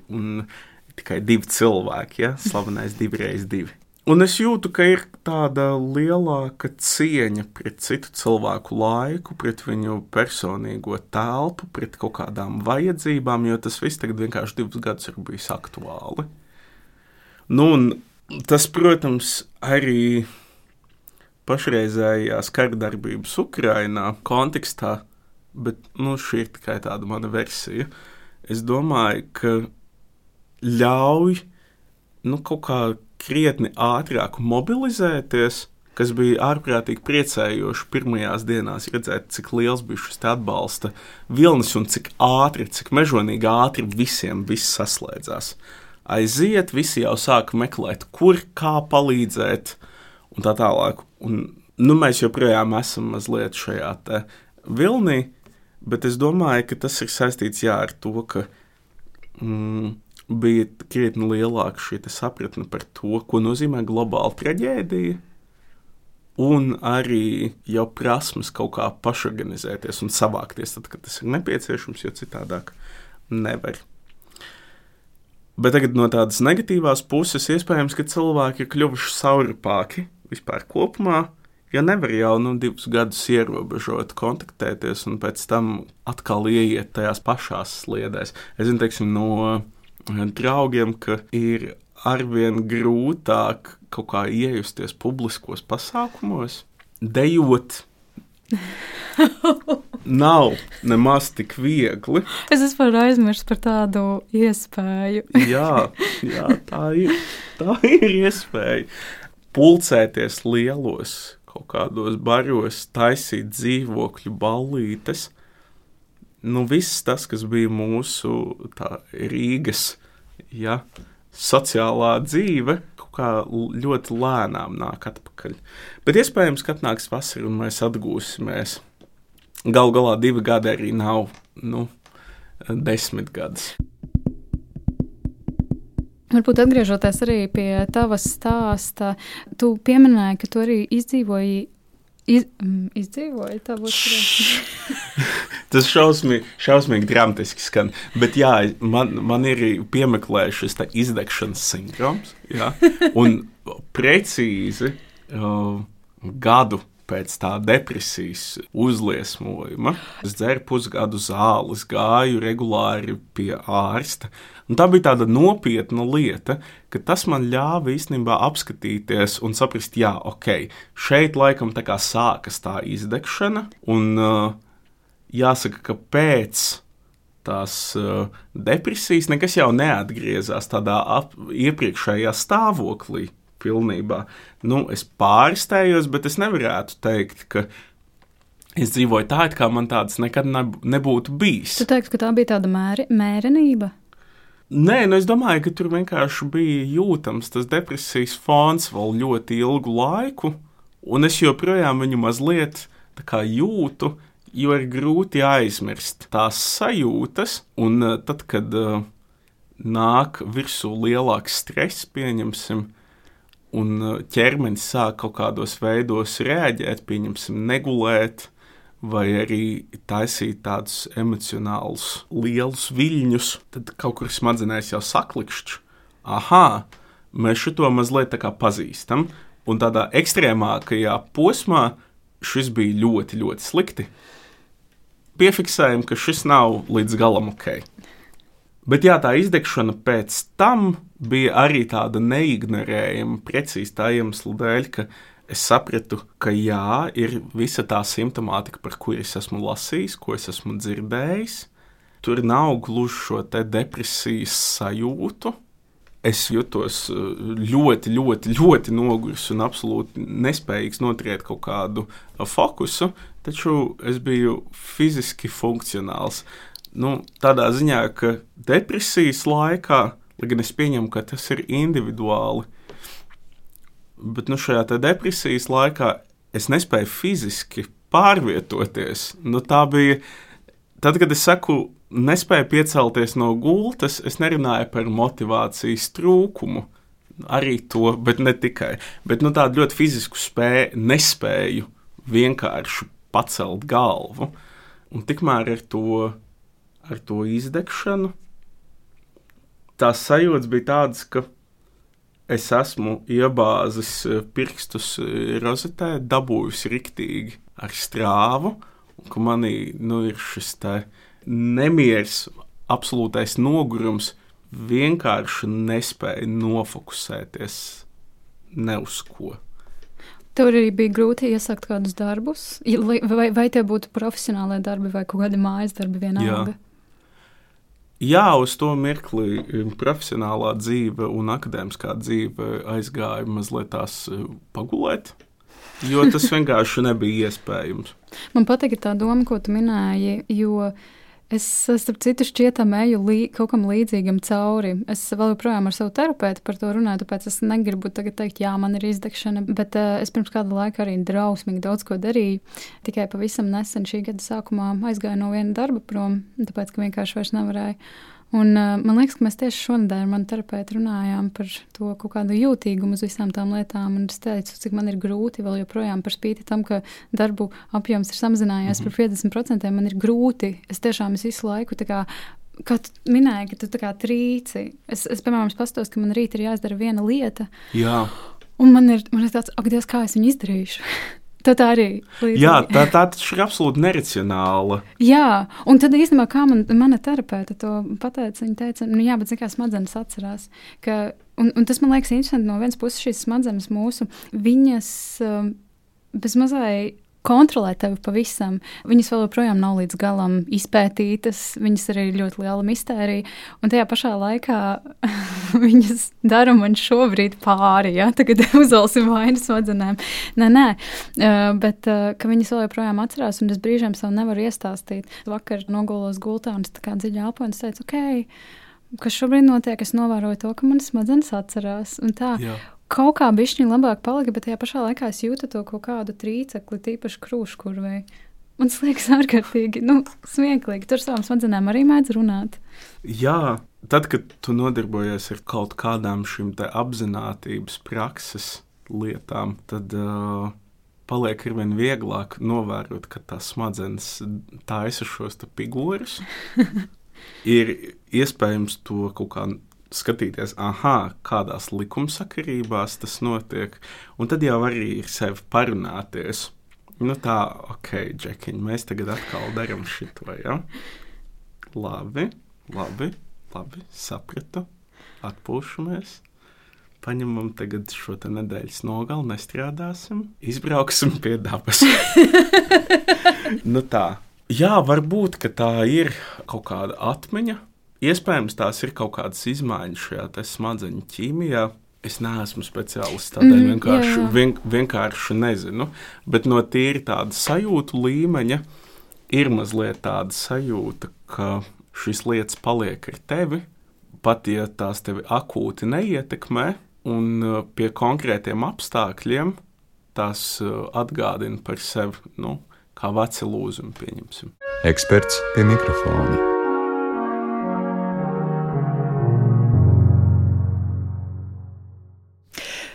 Speaker 3: Tikai divi cilvēki, ja slavenais divi reizes divi. Un es jūtu, ka ir tāda lielāka cieņa pret citu cilvēku laiku, pret viņu personīgo telpu, pret kaut kādām vajadzībām, jo tas viss tagad vienkārši divus gadus ir bijis aktuāli. Nu, un tas, protams, arī pašreizējās kardarbības Ukrainā kontekstā, bet nu, šī ir tikai tāda mana versija. Es domāju, ka ļauj nu, kaut kā krietni ātrāk mobilizēties, kas bija ārprātīgi priecējoši pirmajās dienās redzēt, cik liels bija šis atbalsta vilnis un cik ātri, cik mežonīgi ātri visiem viss saslēdzās. Aiziet, visi jau sāka meklēt, kur kā palīdzēt, un tā tālāk. Un, nu, mēs joprojām esam mazliet šajā vilnī, bet es domāju, ka tas ir saistīts jā, ar to, ka mm, bija krietni lielāka šī sapratne par to, ko nozīmē globāla traģēdija. Un arī jau prasmes kaut kā pašorganizēties un savākties, tad, kad tas ir nepieciešams, jo citādāk nevar. Bet tagad no tādas negatīvās puses iespējams, ka cilvēki ir kļuvuši saurupāki vispār kopumā, jo nevar jau nu, divus gadus ierobežot, kontaktēties un pēc tam atkal ieiet tajās pašās sliedēs. Es zinu, teiksim, no draugiem, ka ir arvien grūtāk kaut kā iejusties publiskos pasākumos, dejot. <laughs> Nav nemaz tik viegli.
Speaker 2: Es vispār aizmirsu par tādu iespēju. <laughs>
Speaker 3: jā, jā, tā ir. Tā ir iespēja. Pulcēties lielos, kaut kādos baros, taisīt dzīvokļu ballītes nu, viss tas, kas bija mūsu Rīgas ja, sociālā dzīve, kā ļoti lēnām nāk atpakaļ. Bet iespējams, ka atnāks vasara un mēs atgūsimies. Galu galā divi gadi arī nav nu, desmit gadus.
Speaker 2: Varbūt atgriežoties arī pie tavas stāsta, tu pieminēji, ka tu arī izdzīvoji Iz, mm, izdzīvoja tā būtu. <laughs>
Speaker 3: Tas šausmīgi, šausmīgi dramatiski skan. Bet jā, man, man ir piemeklējis šis izdegšanas sindroms. Jā, un precīzi uh, gadu pēc tā depresijas uzliesmojuma. Es dzēru pusgadu zāles, gāju regulāri pie ārsta. Un tā bija tāda nopietna lieta, ka tas man ļāva īstenībā apskatīties un saprast, jā, ok, šeit laikam tā kā sākas tā izdegšana. Un uh, jāsaka, ka pēc tās uh, depresijas nekas jau neatgriezās tādā ap, iepriekšējā stāvoklī. Pilnībā. Nu, es pārsteigos, bet es nevarētu teikt, ka es dzīvoju tā, it kā man tādas nekad nebūtu bijis.
Speaker 2: Tu teiksi, ka tā bija tāda mēri, mērenība?
Speaker 3: Nē, nu es domāju, ka tur vienkārši bija jūtams tas depresijas fons vēl ļoti ilgu laiku, un es joprojām viņu mazliet jūtu, jo ir grūti aizmirst tās sajūtas, un uh, tad, kad uh, nāk virsū lielāks stress, pieņemsim, un uh, ķermenis sāk kaut kādos veidos reaģēt, pieņemsim, negulēt, vai arī taisīt tādus emocionālus, lielus viļņus, tad kaut kur smadzenēs jau saklikšķi. Aha, mēs šo mazliet tā kā pazīstam, un tādā ekstrēmākajā posmā šis bija ļoti, ļoti slikti piefiksējam, ka šis nav līdz galam ok. Bet jā, tā izdegšana pēc tam bija arī tāda neignorējama, precīzi tā iemesla dēļ, ka es sapratu, ka jā, ir visa tā simptomātika, par ko es esmu lasījis, ko es esmu dzirdējis. Tur nav gluži šo depresijas sajūtu, es jutos eh, ļoti, ļoti, ļoti noguris un absolūti nespējīgs noturēt kaut kādu eh, fokusu, taču es biju fiziski funkcionāls. Nu, tādā ziņā, ka depresijas laikā, lai gan es pieņemu, ka tas ir individuāli, bet nu, šajā depresijas laikā es nespēju fiziski pārvietoties. Nu, tā bija tad, kad es saku, nespēju piecelties no gultas, es nerunāju par motivācijas trūkumu. Arī to, bet ne tikai. Bet nu, tādu ļoti fizisku spēju, nespēju vienkārši pacelt galvu. Un tikmēr ar to, ar to izdegšanu tās sajūtas bija tādas, ka es esmu iebāzis pirkstus rozetē, dabūjusi riktīgi ar strāvu, un ka manī nu, ir šis nemieris, absolūtais nogurums, vienkārši nespēja nofokusēties ne uz ko.
Speaker 2: Tev arī bija grūti iesākt kādus darbus, vai, vai tie būtu profesionālai darbi vai kādi mājas darbi vienalga?
Speaker 3: Jā. Jā, uz to mirkli um, profesionālā dzīve un akadēmiskā dzīve aizgāja mazliet tās uh, pagulēt, jo tas <laughs> vienkārši nebija iespējams.
Speaker 2: Man patīk tā doma, ko tu minēji, jo uh, Es, starp citu, šķietam eju lī, kaut kam līdzīgam cauri. Es vēl joprojām ar savu terapeitu par to runāju, tāpēc es negribu tagad teikt, jā, man ir izdegšana, bet uh, es pirms kāda laika arī drausmīgi daudz ko darīju. Tikai pavisam nesen šī gada sākumā aizgāju no viena darba prom, tāpēc, ka vienkārši vairs nevarēju. Un, uh, man liekas, ka mēs tieši šonadēļ ar mani terapeitu runājām par to kaut kādu jūtīgumu uz visām tām lietām. Un es teicu, cik man ir grūti vēl joprojām par spīti tam, ka darbu apjoms ir samazinājies mm -hmm. par 50%. Man ir grūti. Es tiešām es visu laiku kā, Kā tu minēji, ka tu tā kā trīci. Es, es piemēram, pastos, ka man rīt ir jāizdara viena lieta.
Speaker 3: Jā.
Speaker 2: Un man ir, man ir tāds, ak, Dievs, kā es viņu izdarīšu? <laughs> Tā, tā arī
Speaker 3: līdzīgi. Jā, tā, tā ir absolūti neracionāla.
Speaker 2: Jā, un tad īstenībā, kā man, mana terapeite to pateica, viņa teica, nu jā, bet kā smadzenes atcerās. Ka, un, un tas man liekas interesanti no vienas puses šīs smadzenes mūsu, viņas um, bez mazai kontrolē tevi pavisam. Viņas vēl joprojām nav līdz galam izpētītas, viņas arī ir ļoti liela mistērija. Un tajā pašā laikā <laughs> viņas dara man šobrīd pāri. Ja? Tagad <laughs> uzvelsim vainas smadzenēm. Nē, nē, uh, bet uh, viņas vēl joprojām atcerās, un es brīžiem sev nevaru iestāstīt. Vakar nogulos gultā un es tā kā dziļi elpoju un teicu, ok, kas šobrīd notiek, es novēroju to, ka manas smadzenes atcerās. Tā. Jā kaut kā bišķiņa labāk palika, bet tajā pašā laikā es jūtu to kaut kādu trīcekli, tīpaši krūškurvei. Man liekas, ārkārtīgi nu, smieklīgi. Tur savām smadzenēm arī mēdz runāt.
Speaker 3: Jā, tad, kad tu nodarbojies ar kaut kādām šīm apziņotības prakses lietām, tad uh, paliek ar vien vieglāk novērot, ka tās smadzenes taisa šos pigurus. <laughs> ir iespējams to kaut kā skatīties, ah, kādās likumsakarībās tas notiek, un tad jau arī ir sevi parunāties. Nu tā, ok, Džekiņ, mēs tagad atkal darām šito, ja? Labi, labi, labi, sapratu, atpūšamies. Paņemam tagad šo nedēļas nogali, nestrādāsim, izbrauksim pie dabas. <laughs> nu tā, jā, varbūt tā ir kaut kāda atmiņa. Iespējams, tās ir kaut kādas izmaiņas šajā smadzeņu ķīmijā. Es neesmu speciālists, tādēļ mm, vienkārši, jā, jā. Vien, vienkārši nezinu. Bet no tīri tāda sajūtu līmeņa ir mazliet tāda sajūta, ka šīs lietas paliek ar tevi, pat ja tās tevi akūti neietekmē, un uh, pie konkrētiem apstākļiem tās uh, atgādina par sevi, nu, kā veci lūzumi, pieņemsim.
Speaker 1: Eksperts pie mikrofona.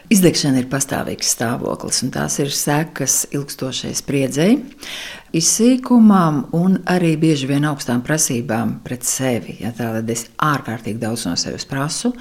Speaker 4: Izdegšana ir pastāvīgs stāvoklis, un tās ir sekas ilgstošai spriedzei, izsīkumam un arī bieži vien augstām prasībām pret sevi. Ja Tātad es ārkārtīgi daudz no sevis prasu,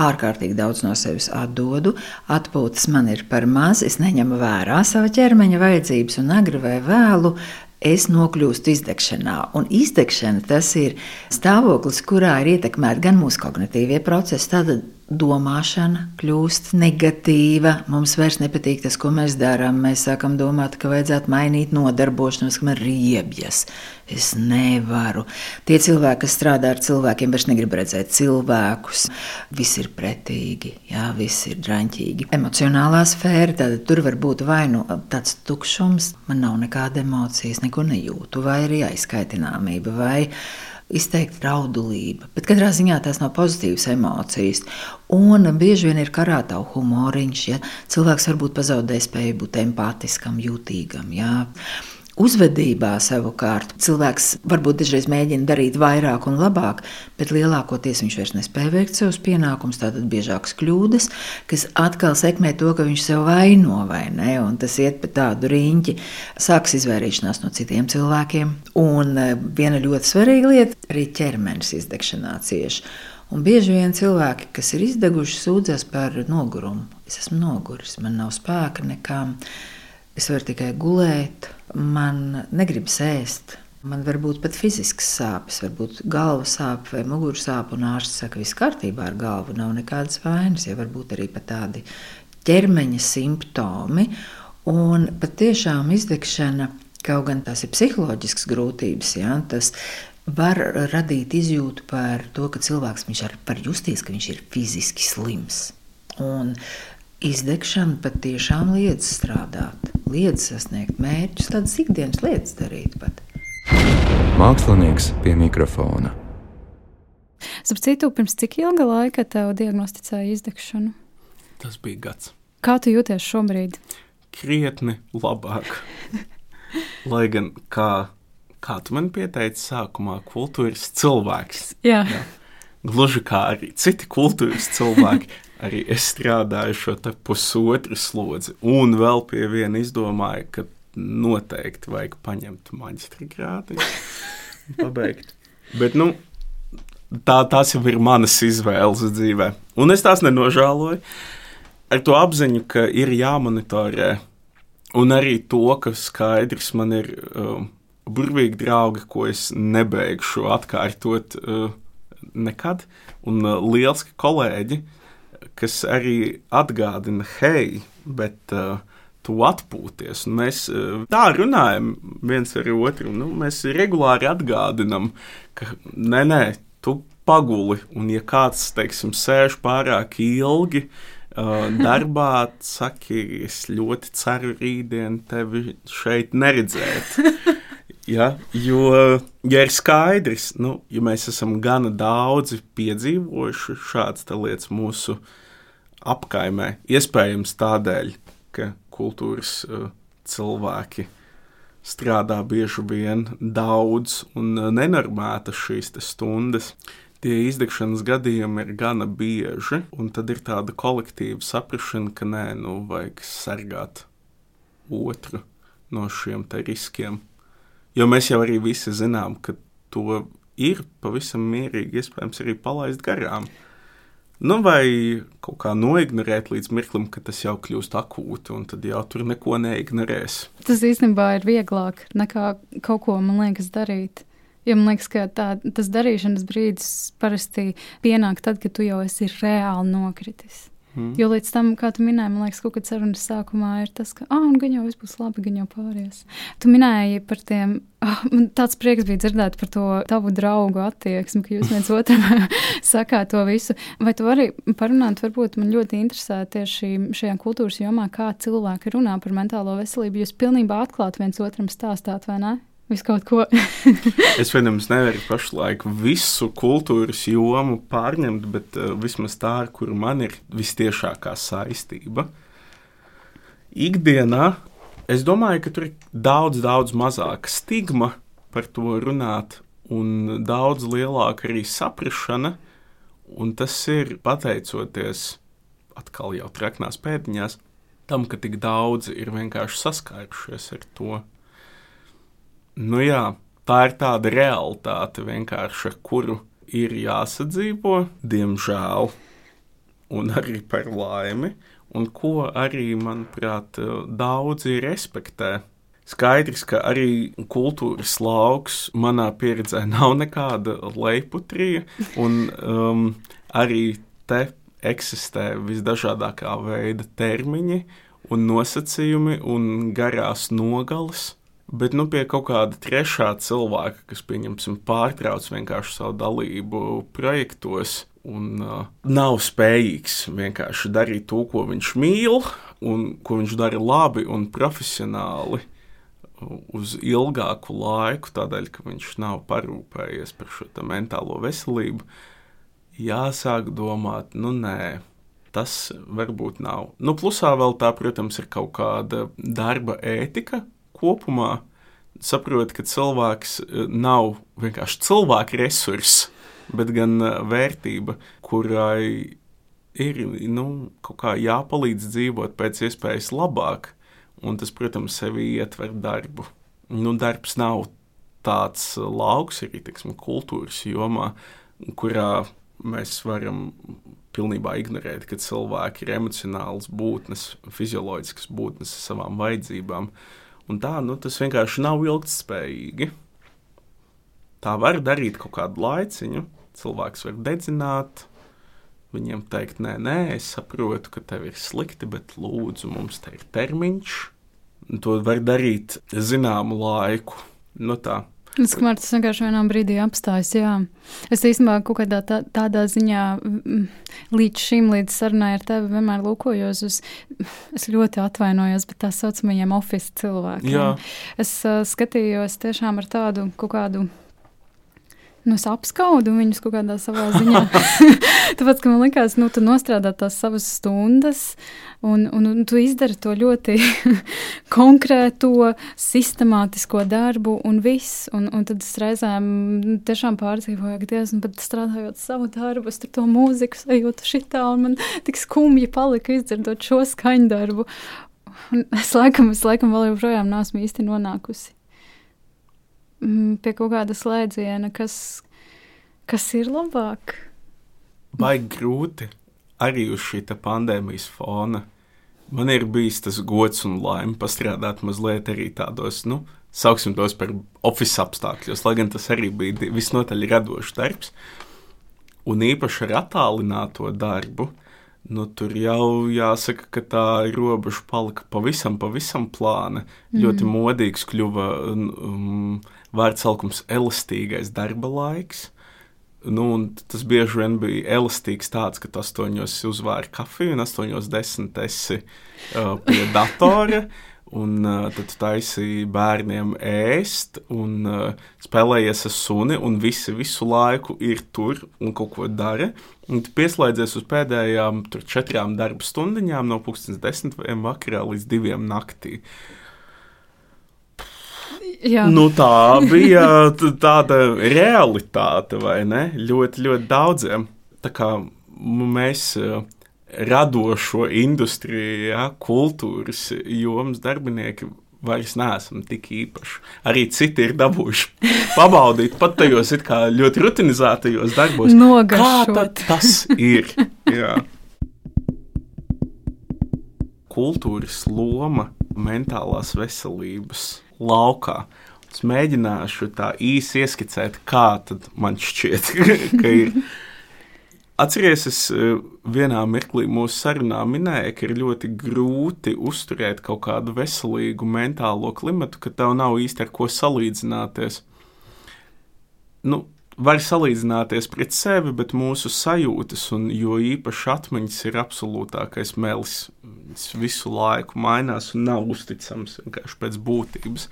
Speaker 4: ārkārtīgi daudz no sevis atdodu, atpūtas man ir par maz, es neņemu vērā sava ķermeņa vajadzības un agri vai vēlu. Es nokļūstu izdegšanā, un izdegšana tas ir stāvoklis, kurā ir ietekmēti gan mūsu kognitīvie procesi, tātad domāšana kļūst negatīva. Mums vairs nepatīk tas, ko mēs darām. Mēs sākam domāt, ka vajadzētu mainīt nodarbošanos, ka man ir riebjas. Es nevaru. Tie cilvēki, kas strādā ar cilvēkiem, vairs negrib redzēt cilvēkus. Viss ir pretīgi, jā, viss ir draņķīgi. Emocionālā sfēra, tad tur var būt vai nu tāds tukšums, man nav nekāda emocijas, neko nejūtu, vai arī aizskaitināmība. Vai izteikti raudulība, bet katrā ziņā tās nav pozitīvas emocijas. Un bieži vien ir karāta humoriņš, ja cilvēks varbūt pazaudē spēju būt empātiskam, jūtīgam. Ja. Uzvedībā savukārt cilvēks varbūt dažreiz mēģina darīt vairāk un labāk, bet lielākoties viņš vairs nespēja veikt savus pienākumus. Tātad biežākas kļūdas, kas atkal sekmē to, ka viņš sev vaino vai ne, un tas iet pa tādu riņķi, sāks izvairīšanās no citiem cilvēkiem. Un e, viena ļoti svarīga lieta - arī ķermenis izdegšanā cieši. Un bieži vien cilvēki, kas ir izdeguši, sūdzas par nogurumu. Es esmu noguris, man nav spēka nekām. Es varu tikai gulēt, man negribas ēst. Man var būt pat fizisks sāpes, varbūt galva sāp vai muguras sāp, un ārsts saka, viss kārtībā ar galvu, nav nekādas vainas, ja varbūt arī pat tādi ķermeņa simptomi. Un patiešām izdegšana, kaut gan tās ir psiholoģiskas grūtības, ja, tas var radīt izjūtu par to, ka cilvēks var justies, ka viņš ir fiziski slims. Un Izdegšana patiešām liedz strādāt, liedz sasniegt mērķus, tādas ikdienas lietas darīt. Pat.
Speaker 1: Mākslinieks pie mikrofona.
Speaker 2: Starp citu, pirms cik ilga laika tev diagnosticēja izdegšanu?
Speaker 3: Tas bija gads.
Speaker 2: Kā tu jūties šobrīd?
Speaker 3: Krietni labāk. <laughs> Lai gan, kā, kā tu man pieteici sākumā, kultūras cilvēks.
Speaker 2: Jā. Jā.
Speaker 3: Gluži kā arī citi kultūras cilvēki, <laughs> arī es strādāju šo pusotru slodzi, un vēl pie viena izdomāju, ka noteikti vajag paņemt maģistra <laughs> grādu, pabeigt. Bet, nu, tā, tās jau ir manas izvēles dzīvē, un es tās nenožēloju. Ar to apziņu, ka ir jāmonitorē, un arī to, ka skaidrs man ir uh, burvīgi draugi, ko es nebeigšu atkārtot uh, nekad, un uh, liels kolēģi, uh, kas arī atgādina, hei, bet uh, tu atpūties. Un mēs uh, tā runājam viens ar otru. Nu, mēs regulāri atgādinām, ka nē, nē, tu paguli, un ja kāds, teiksim, sēž pārāk ilgi. Uh, darbā saki, es ļoti ceru rītdien tevi šeit neredzēt. <laughs> Ja, jo, ja ir skaidrs, nu, ja mēs esam gana daudzi piedzīvojuši šādas lietas mūsu apkaimē, iespējams tādēļ, ka kultūras uh, cilvēki strādā bieži vien daudz un uh, nenormētas šīs stundas. Tie izdegšanas gadījumi ir gana bieži, un tad ir tāda kolektīva saprāšana, ka nē, nu vajag sargāt otru no šiem riskiem. Jo mēs jau arī visi zinām, ka to ir pavisam mierīgi, iespējams, arī palaist garām. Nu, vai kaut kā noignorēt līdz mirklim, kad tas jau kļūst akūti, un tad jau tur neko neignorēs.
Speaker 2: Tas īstenībā ir vieglāk nekā kaut ko, man liekas, darīt. Jo man liekas, ka tā, tas darīšanas brīdis parasti pienāk tad, kad tu jau esi reāli nokritis. Mm. Jo līdz tam, kā tu minēji, man liekas, kaut kāda sarunas sākumā ir tas, ka, ah, un gan jau viss būs labi, gan jau pāries. Tu minēji par tiem, ah, man tāds prieks bija dzirdēt par to tavu draugu attieksmi, ka jūs viens otram <laughs> sakāt to visu. Vai tu vari parunāt, varbūt man ļoti interesē tieši šajā kultūras jomā, kā cilvēki runā par mentālo veselību. Jūs pilnībā atklāti viens otram stāstāt, vai ne? Visu kaut ko. <laughs>
Speaker 3: es, protams, nevaru pašlaik visu kultūras jomu pārņemt, bet uh, vismaz tā, ar kuru man ir vistiešākā saistība. Ikdienā es domāju, ka tur ir daudz, daudz mazāka stigma par to runāt, un daudz lielāka arī saprāšana. Un tas ir pateicoties atkal jau traknās pēdiņās, tam, ka tik daudz ir vienkārši saskārušies ar to Nu jā, tā ir tāda realitāte vienkārši, ar kuru ir jāsadzīvo, diemžēl, un arī par laimi, un ko arī, manuprāt, daudzi respektē. Skaidrs, ka arī kultūras lauks manā pieredzē <laughs> nav nekāda leiputrija, un um, arī te eksistē visdažādākā veida termiņi un nosacījumi un garās nogales Bet nu, pie kaut kāda trešā cilvēka, kas, pieņemsim, pārtrauc vienkārši savu dalību projektos un uh, nav spējīgs vienkārši darīt to, ko viņš mīl, un ko viņš dara labi un profesionāli uz ilgāku laiku, tādēļ, ka viņš nav parūpējies par šo mentālo veselību, jāsāk domāt, nu nē, tas varbūt nav. Nu, plusā vēl tā, protams, ir kaut kāda darba ētika, kopumā saprot, ka cilvēks e, nav vienkārši cilvēka resurss, bet gan e, vērtība, kurai ir nu, kaut kā jāpalīdz dzīvot pēc iespējas labāk, un tas, protams, sevi ietver darbu. Nu, darbs nav tāds lauks arī tiksim, kultūras jomā, kurā mēs varam pilnībā ignorēt, ka cilvēki ir emocionāls būtnes, fizioloģisks būtnes savām vajadzībām. Uh, Un tā, nu, tas vienkārši nav ilgspējīgi. Tā var darīt kaut kādu laiciņu, cilvēks var dedzināt, viņiem teikt, nē, nē, es saprotu, ka tev ir slikti, bet lūdzu, mums te ir termiņš. Un to var darīt zināmu laiku. Nu, tā.
Speaker 2: Es domāju, tas vienkārši vienā brīdī apstājas. Jā. Es īstenībā kaut kādā tā, tādā ziņā līdz šim, līdz sarunai ar tevi, vienmēr lūkojos uz, es ļoti atvainojos, bet tā saucamajiem oficiāliem cilvēkiem. Jā. Es uh, skatījos tiešām ar tādu kaut kādu nu, es apskaudu viņus kaut kādā savā ziņā. <laughs> Tāpēc, ka man liekas, nu, tu nostrādā tās savas stundas, un, un, un tu izdari to ļoti <laughs> konkrēto, sistemātisko darbu, un viss. Un, un tad es reizēm tiešām pārdzīvoju, ka Dievs, bet strādājot savu darbu, es tur to mūziku sajūtu šitā, un man tik skumji palika izdzirdot šo skaņdarbu. Un es laikam, es laikam vēl joprojām neesmu īsti nonākusi pie kaut kāda slēdziena, kas, kas ir labāk.
Speaker 3: Vai grūti arī uz šī pandēmijas fona? Man ir bijis tas gods un laime pastrādāt mazliet arī tādos, nu, sauksim tos par oficiāliem apstākļos, lai gan tas arī bija visnotaļ radošs darbs. Un īpaši ar attālināto darbu, nu, tur jau jāsaka, ka tā robeža palika pavisam, pavisam plāna. Mm. Ļoti modīgs kļuva um, vārdsaukums elastīgais darba laiks. Nu, tas bieži vien bija elastīgs tāds, ka tu astoņos uzvāri kafiju un astoņos desmit esi uh, pie <laughs> datora. Un uh, tad taisīja bērniem ēst, un uh, spēlējies ar suni, un visi visu laiku ir tur un kaut ko dara. Un tu pieslēdzies uz pēdējām četrām darba stundiņām, no 10.00 vakarā līdz 2.00 naktī. Uh,
Speaker 2: Jā.
Speaker 3: Nu, tā bija tāda realitāte, vai ne? Ļoti, ļoti daudziem. Tā kā mēs eh, radošo industriju, ja, kultūras jomas darbinieki vairs neesam tik īpaši. Arī citi ir dabūjuši pabaudīt pat tajos ļoti rutinizētajos darbos.
Speaker 2: Nogašot.
Speaker 3: Kā tas ir? Jā. Kultūras loma mentālās veselības laukā. Es mēģināšu tā īsi ieskicēt, kā man šķiet, <laughs> ka ir. Atcerieties, es eh, vienā mirklī mūsu sarunā minēju, ka ir ļoti grūti uzturēt kaut kādu veselīgu mentālo klimatu, ka tev nav īsti ar ko salīdzināties. Nu, var salīdzināties pret sevi, bet mūsu sajūtas, un jo īpaši atmiņas, ir absolūtākais melis. Viņš visu laiku mainās un nav uzticams vienkārši pēc būtības.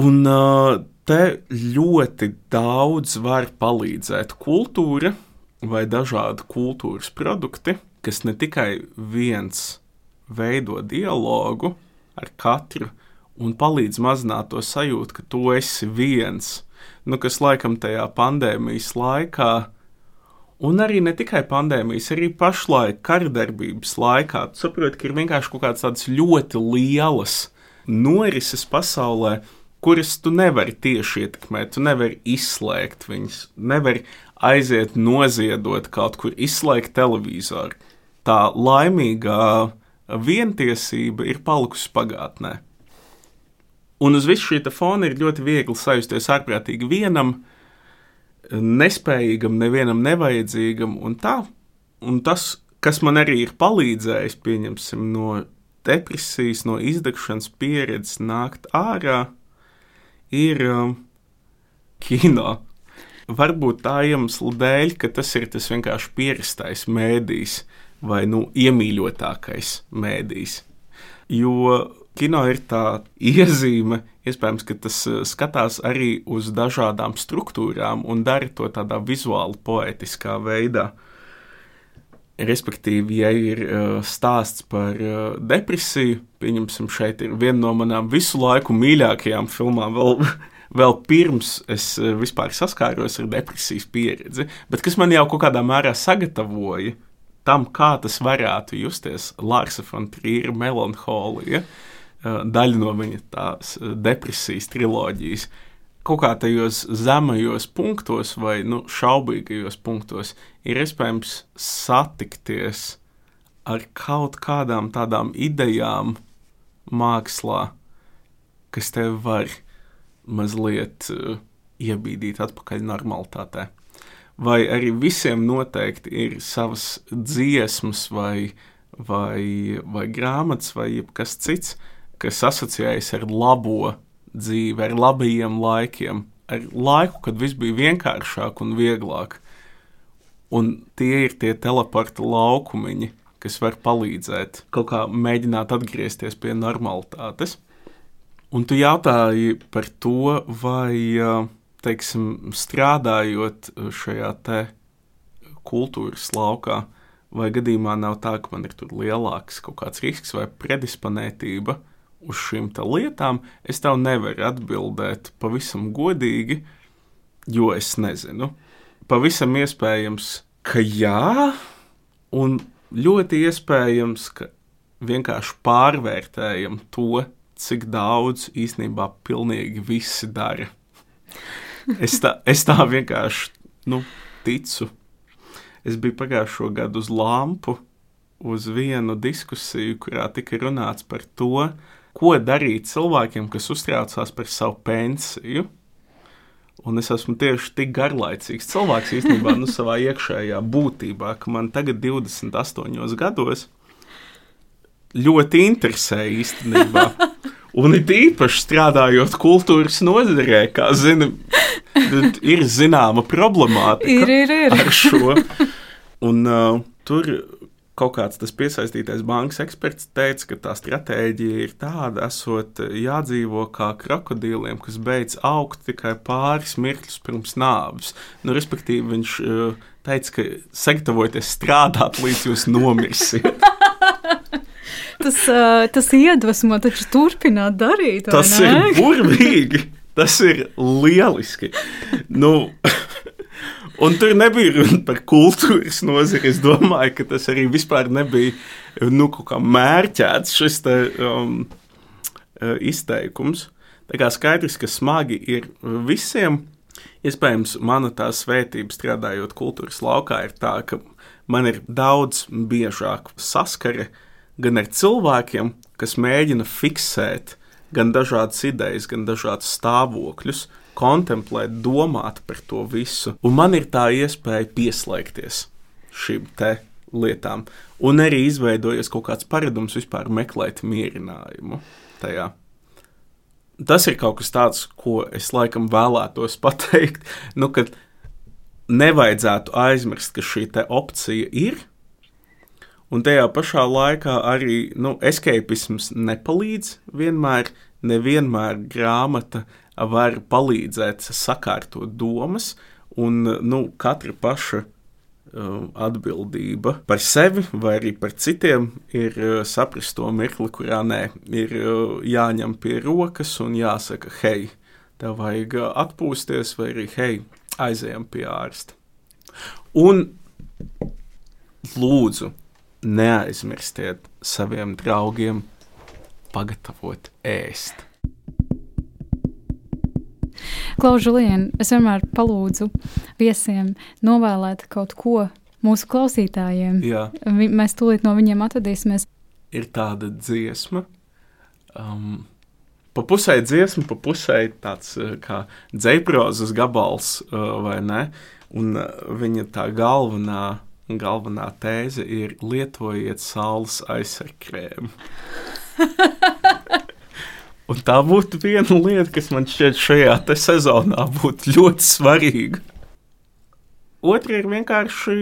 Speaker 3: Un te ļoti daudz var palīdzēt kultūra vai dažādi kultūras produkti, kas ne tikai viens veido dialogu ar katru un palīdz mazināt to sajūtu, ka tu esi viens nu, kas laikam tajā pandēmijas laikā, un arī ne tikai pandēmijas, arī pašlaik kardarbības laikā, tu saproti, ka ir vienkārši kaut kādas tādas ļoti lielas norises pasaulē, kuras tu nevari tieši ietekmēt, tu nevari izslēgt viņas, nevari aiziet noziedot kaut kur, izslēgt televizoru. Tā laimīgā vientiesība ir palikusi pagātnē. Un uz visu šī fona ir ļoti viegli sajusties ārprātīgi vienam, nespējīgam, nevienam nevajadzīgam. Un, tā, un tas, kas man arī ir palīdzējis, pieņemsim, no depresijas, no izdegšanas pieredzes nākt ārā, ir um, kino. Varbūt tā iemesla dēļ, ka tas ir tas vienkārši pierastais mēdījis vai nu, iemīļotākais mēdījis. Jo kino ir tā iezīme, iespējams, ka tas eh, skatās arī uz dažādām struktūrām un dara to tādā vizuāli poetiskā veidā. Respektīvi, ja ir uh, stāsts par uh, depresiju, pieņemsim, šeit ir viena no manām visu laiku mīļākajām filmām, vēl, <laughs> vēl pirms es vispār saskāros ar depresijas pieredzi, bet kas man jau kaut kādā mērā sagatavoja tam, kā tas varētu justies Lārsa Fontrīra melanholija. Uh, daļa no viņa tās depresijas triloģijas. Kaut kā tajos zemajos punktos, vai nu, šaubīgajos punktos, ir iespējams satikties ar kaut kādām tādām idejām mākslā, kas tev var mazliet uh, iebīdīt atpakaļ normalitātē. Vai arī visiem noteikti ir savas dziesmas, vai, vai, vai grāmatas, vai kas cits, uh, kas asociējas ar labo dzīvi, ar labajiem laikiem, ar laiku, kad viss bija vienkāršāk un vieglāk. Un tie ir tie teleporta laukumiņi, kas var palīdzēt kaut kā mēģināt atgriezties pie normalitātes. Un tu jautāji par to, vai, teiksim, strādājot šajā te kultūras laukā, vai gadījumā nav tā, ka man ir tur lielāks kaut kāds risks vai predisponētība uz šīm lietām, es tev nevaru atbildēt pavisam godīgi, jo es nezinu. Pavisam iespējams, ka jā, un ļoti iespējams, ka vienkārši pārvērtējam to, cik daudz īstenībā pilnīgi visi dara. Es tā, es tā vienkārši nu, ticu. Es biju pagājušo gadu uz lampu, uz vienu diskusiju, kurā tika runāts par to, ko darīt cilvēkiem, kas uztraucās par savu pensiju. Un es esmu tieši tik garlaicīgs cilvēks īstenībā, nu, savā iekšējā būtībā, ka man tagad, 28 gados, ļoti interesē īstenībā. Un it īpaši strādājot kultūras nozarē, kā zina, ir zināma problemātika
Speaker 2: ir, ir, ir.
Speaker 3: ar šo. Un uh, tur kaut kāds tas piesaistītais bankas eksperts teica, ka tā stratēģija ir tāda, esot jādzīvo kā krokodīliem, kas beidz augt tikai pāris mirkļus pirms nāves. Nu, respektīvi, viņš uh, teica, ka sagatavojieties strādāt, līdz jūs nomirsiet. <laughs>
Speaker 2: tas, uh, tas iedvesmo taču turpināt darīt.
Speaker 3: Tas ir burvīgi! Tas ir lieliski! Nu, <laughs> Un tur nebija runa par kultūras nozari. Es domāju, ka tas arī vispār nebija nu, mērķēts šis te, um, uh, izteikums. Tā kā skaidrs, ka smagi ir visiem, Iespējams, mana tā svētība strādājot kultūras laukā ir tā, ka man ir daudz biežāk saskare gan ar cilvēkiem, kas mēģina fiksēt gan dažādas idejas, gan dažādas stāvokļus, kontemplēt, domāt par to visu. Un man ir tā iespēja pieslēgties šīm te lietām, un arī izveidojies kaut kāds paradums vispār meklēt mierinājumu tajā. Tas ir kaut kas tāds, ko es laikam vēlētos <laughs> pateikt, nu, kad nevajadzētu aizmirst, ka šī opcija ir. Un tajā pašā laikā arī nu, escapisms nepalīdz vienmēr, nevienmēr grāmata var palīdzēt sakārtot domas, un nu, katra paša Um, atbildība par sevi vai arī par citiem ir uh, saprast to mirkli, kurā nē, ir uh, jāņem pie rokas un jāsaka, hei, tev vajag uh, atpūsties, vai arī hei, aizējām pie ārsta. Un lūdzu, neaizmirstiet saviem draugiem pagatavot ēst.
Speaker 2: Klaužulien, es vienmēr palūdzu viesiem novēlēt kaut ko mūsu klausītājiem.
Speaker 3: Jā.
Speaker 2: Vi, mēs tūlīt no viņiem atvadīsimies.
Speaker 3: Ir tāda dziesma. Um, pa pusē dziesma, pa pusē tāds uh, kā dzēprozes gabals, uh, vai ne? Un uh, viņa tā galvenā, galvenā tēze ir lietojiet saules aizsargkrēmu. <laughs> Un tā būtu viena lieta, kas man šķiet šajā sezonā būtu ļoti svarīga. Otra ir vienkārši,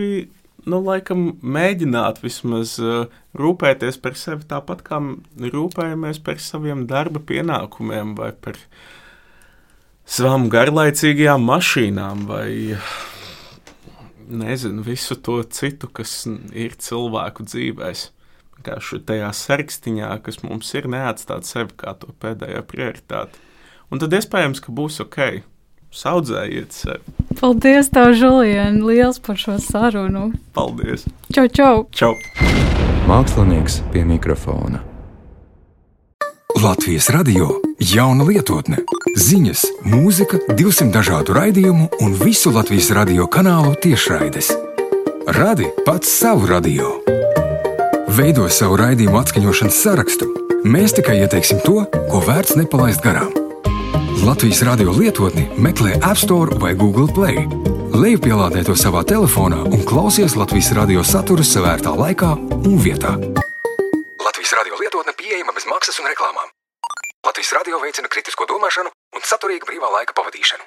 Speaker 3: nu, laikam, mēģināt vismaz uh, rūpēties par sevi tāpat, kā rūpējamies par saviem darba pienākumiem vai par savām garlaicīgajām mašīnām vai nezinu, visu to citu, kas ir cilvēku dzīvēm tajā sarakstiņā, kas mums ir, neatstāt sevi kā to pēdējo prioritāti. Un tad iespējams, ka būs ok. Saudzējiet sevi.
Speaker 2: Paldies, tev, Žulien, liels par šo sarunu.
Speaker 3: Paldies!
Speaker 2: Čau, čau!
Speaker 3: čau.
Speaker 1: Mākslinieks pie mikrofona.
Speaker 5: Latvijas radio jauna lietotne, ziņas, mūzika, 200 dažādu raidījumu un visu Latvijas radio kanālu tiešraides. Radi pats savu radio! Veido savu raidījumu atskaņošanas sarakstu. Mēs tikai ieteiksim to, ko vērts nepalaist garām. Latvijas radio lietotni meklē App Store vai Google Play. Lejupielādē to savā telefonā un klausies Latvijas radio saturu savērtā laikā un vietā. Latvijas radio lietotne pieejama bez maksas un reklāmām. Latvijas radio veicina kritisko domāšanu un saturīgu brīvā laika pavadīšanu.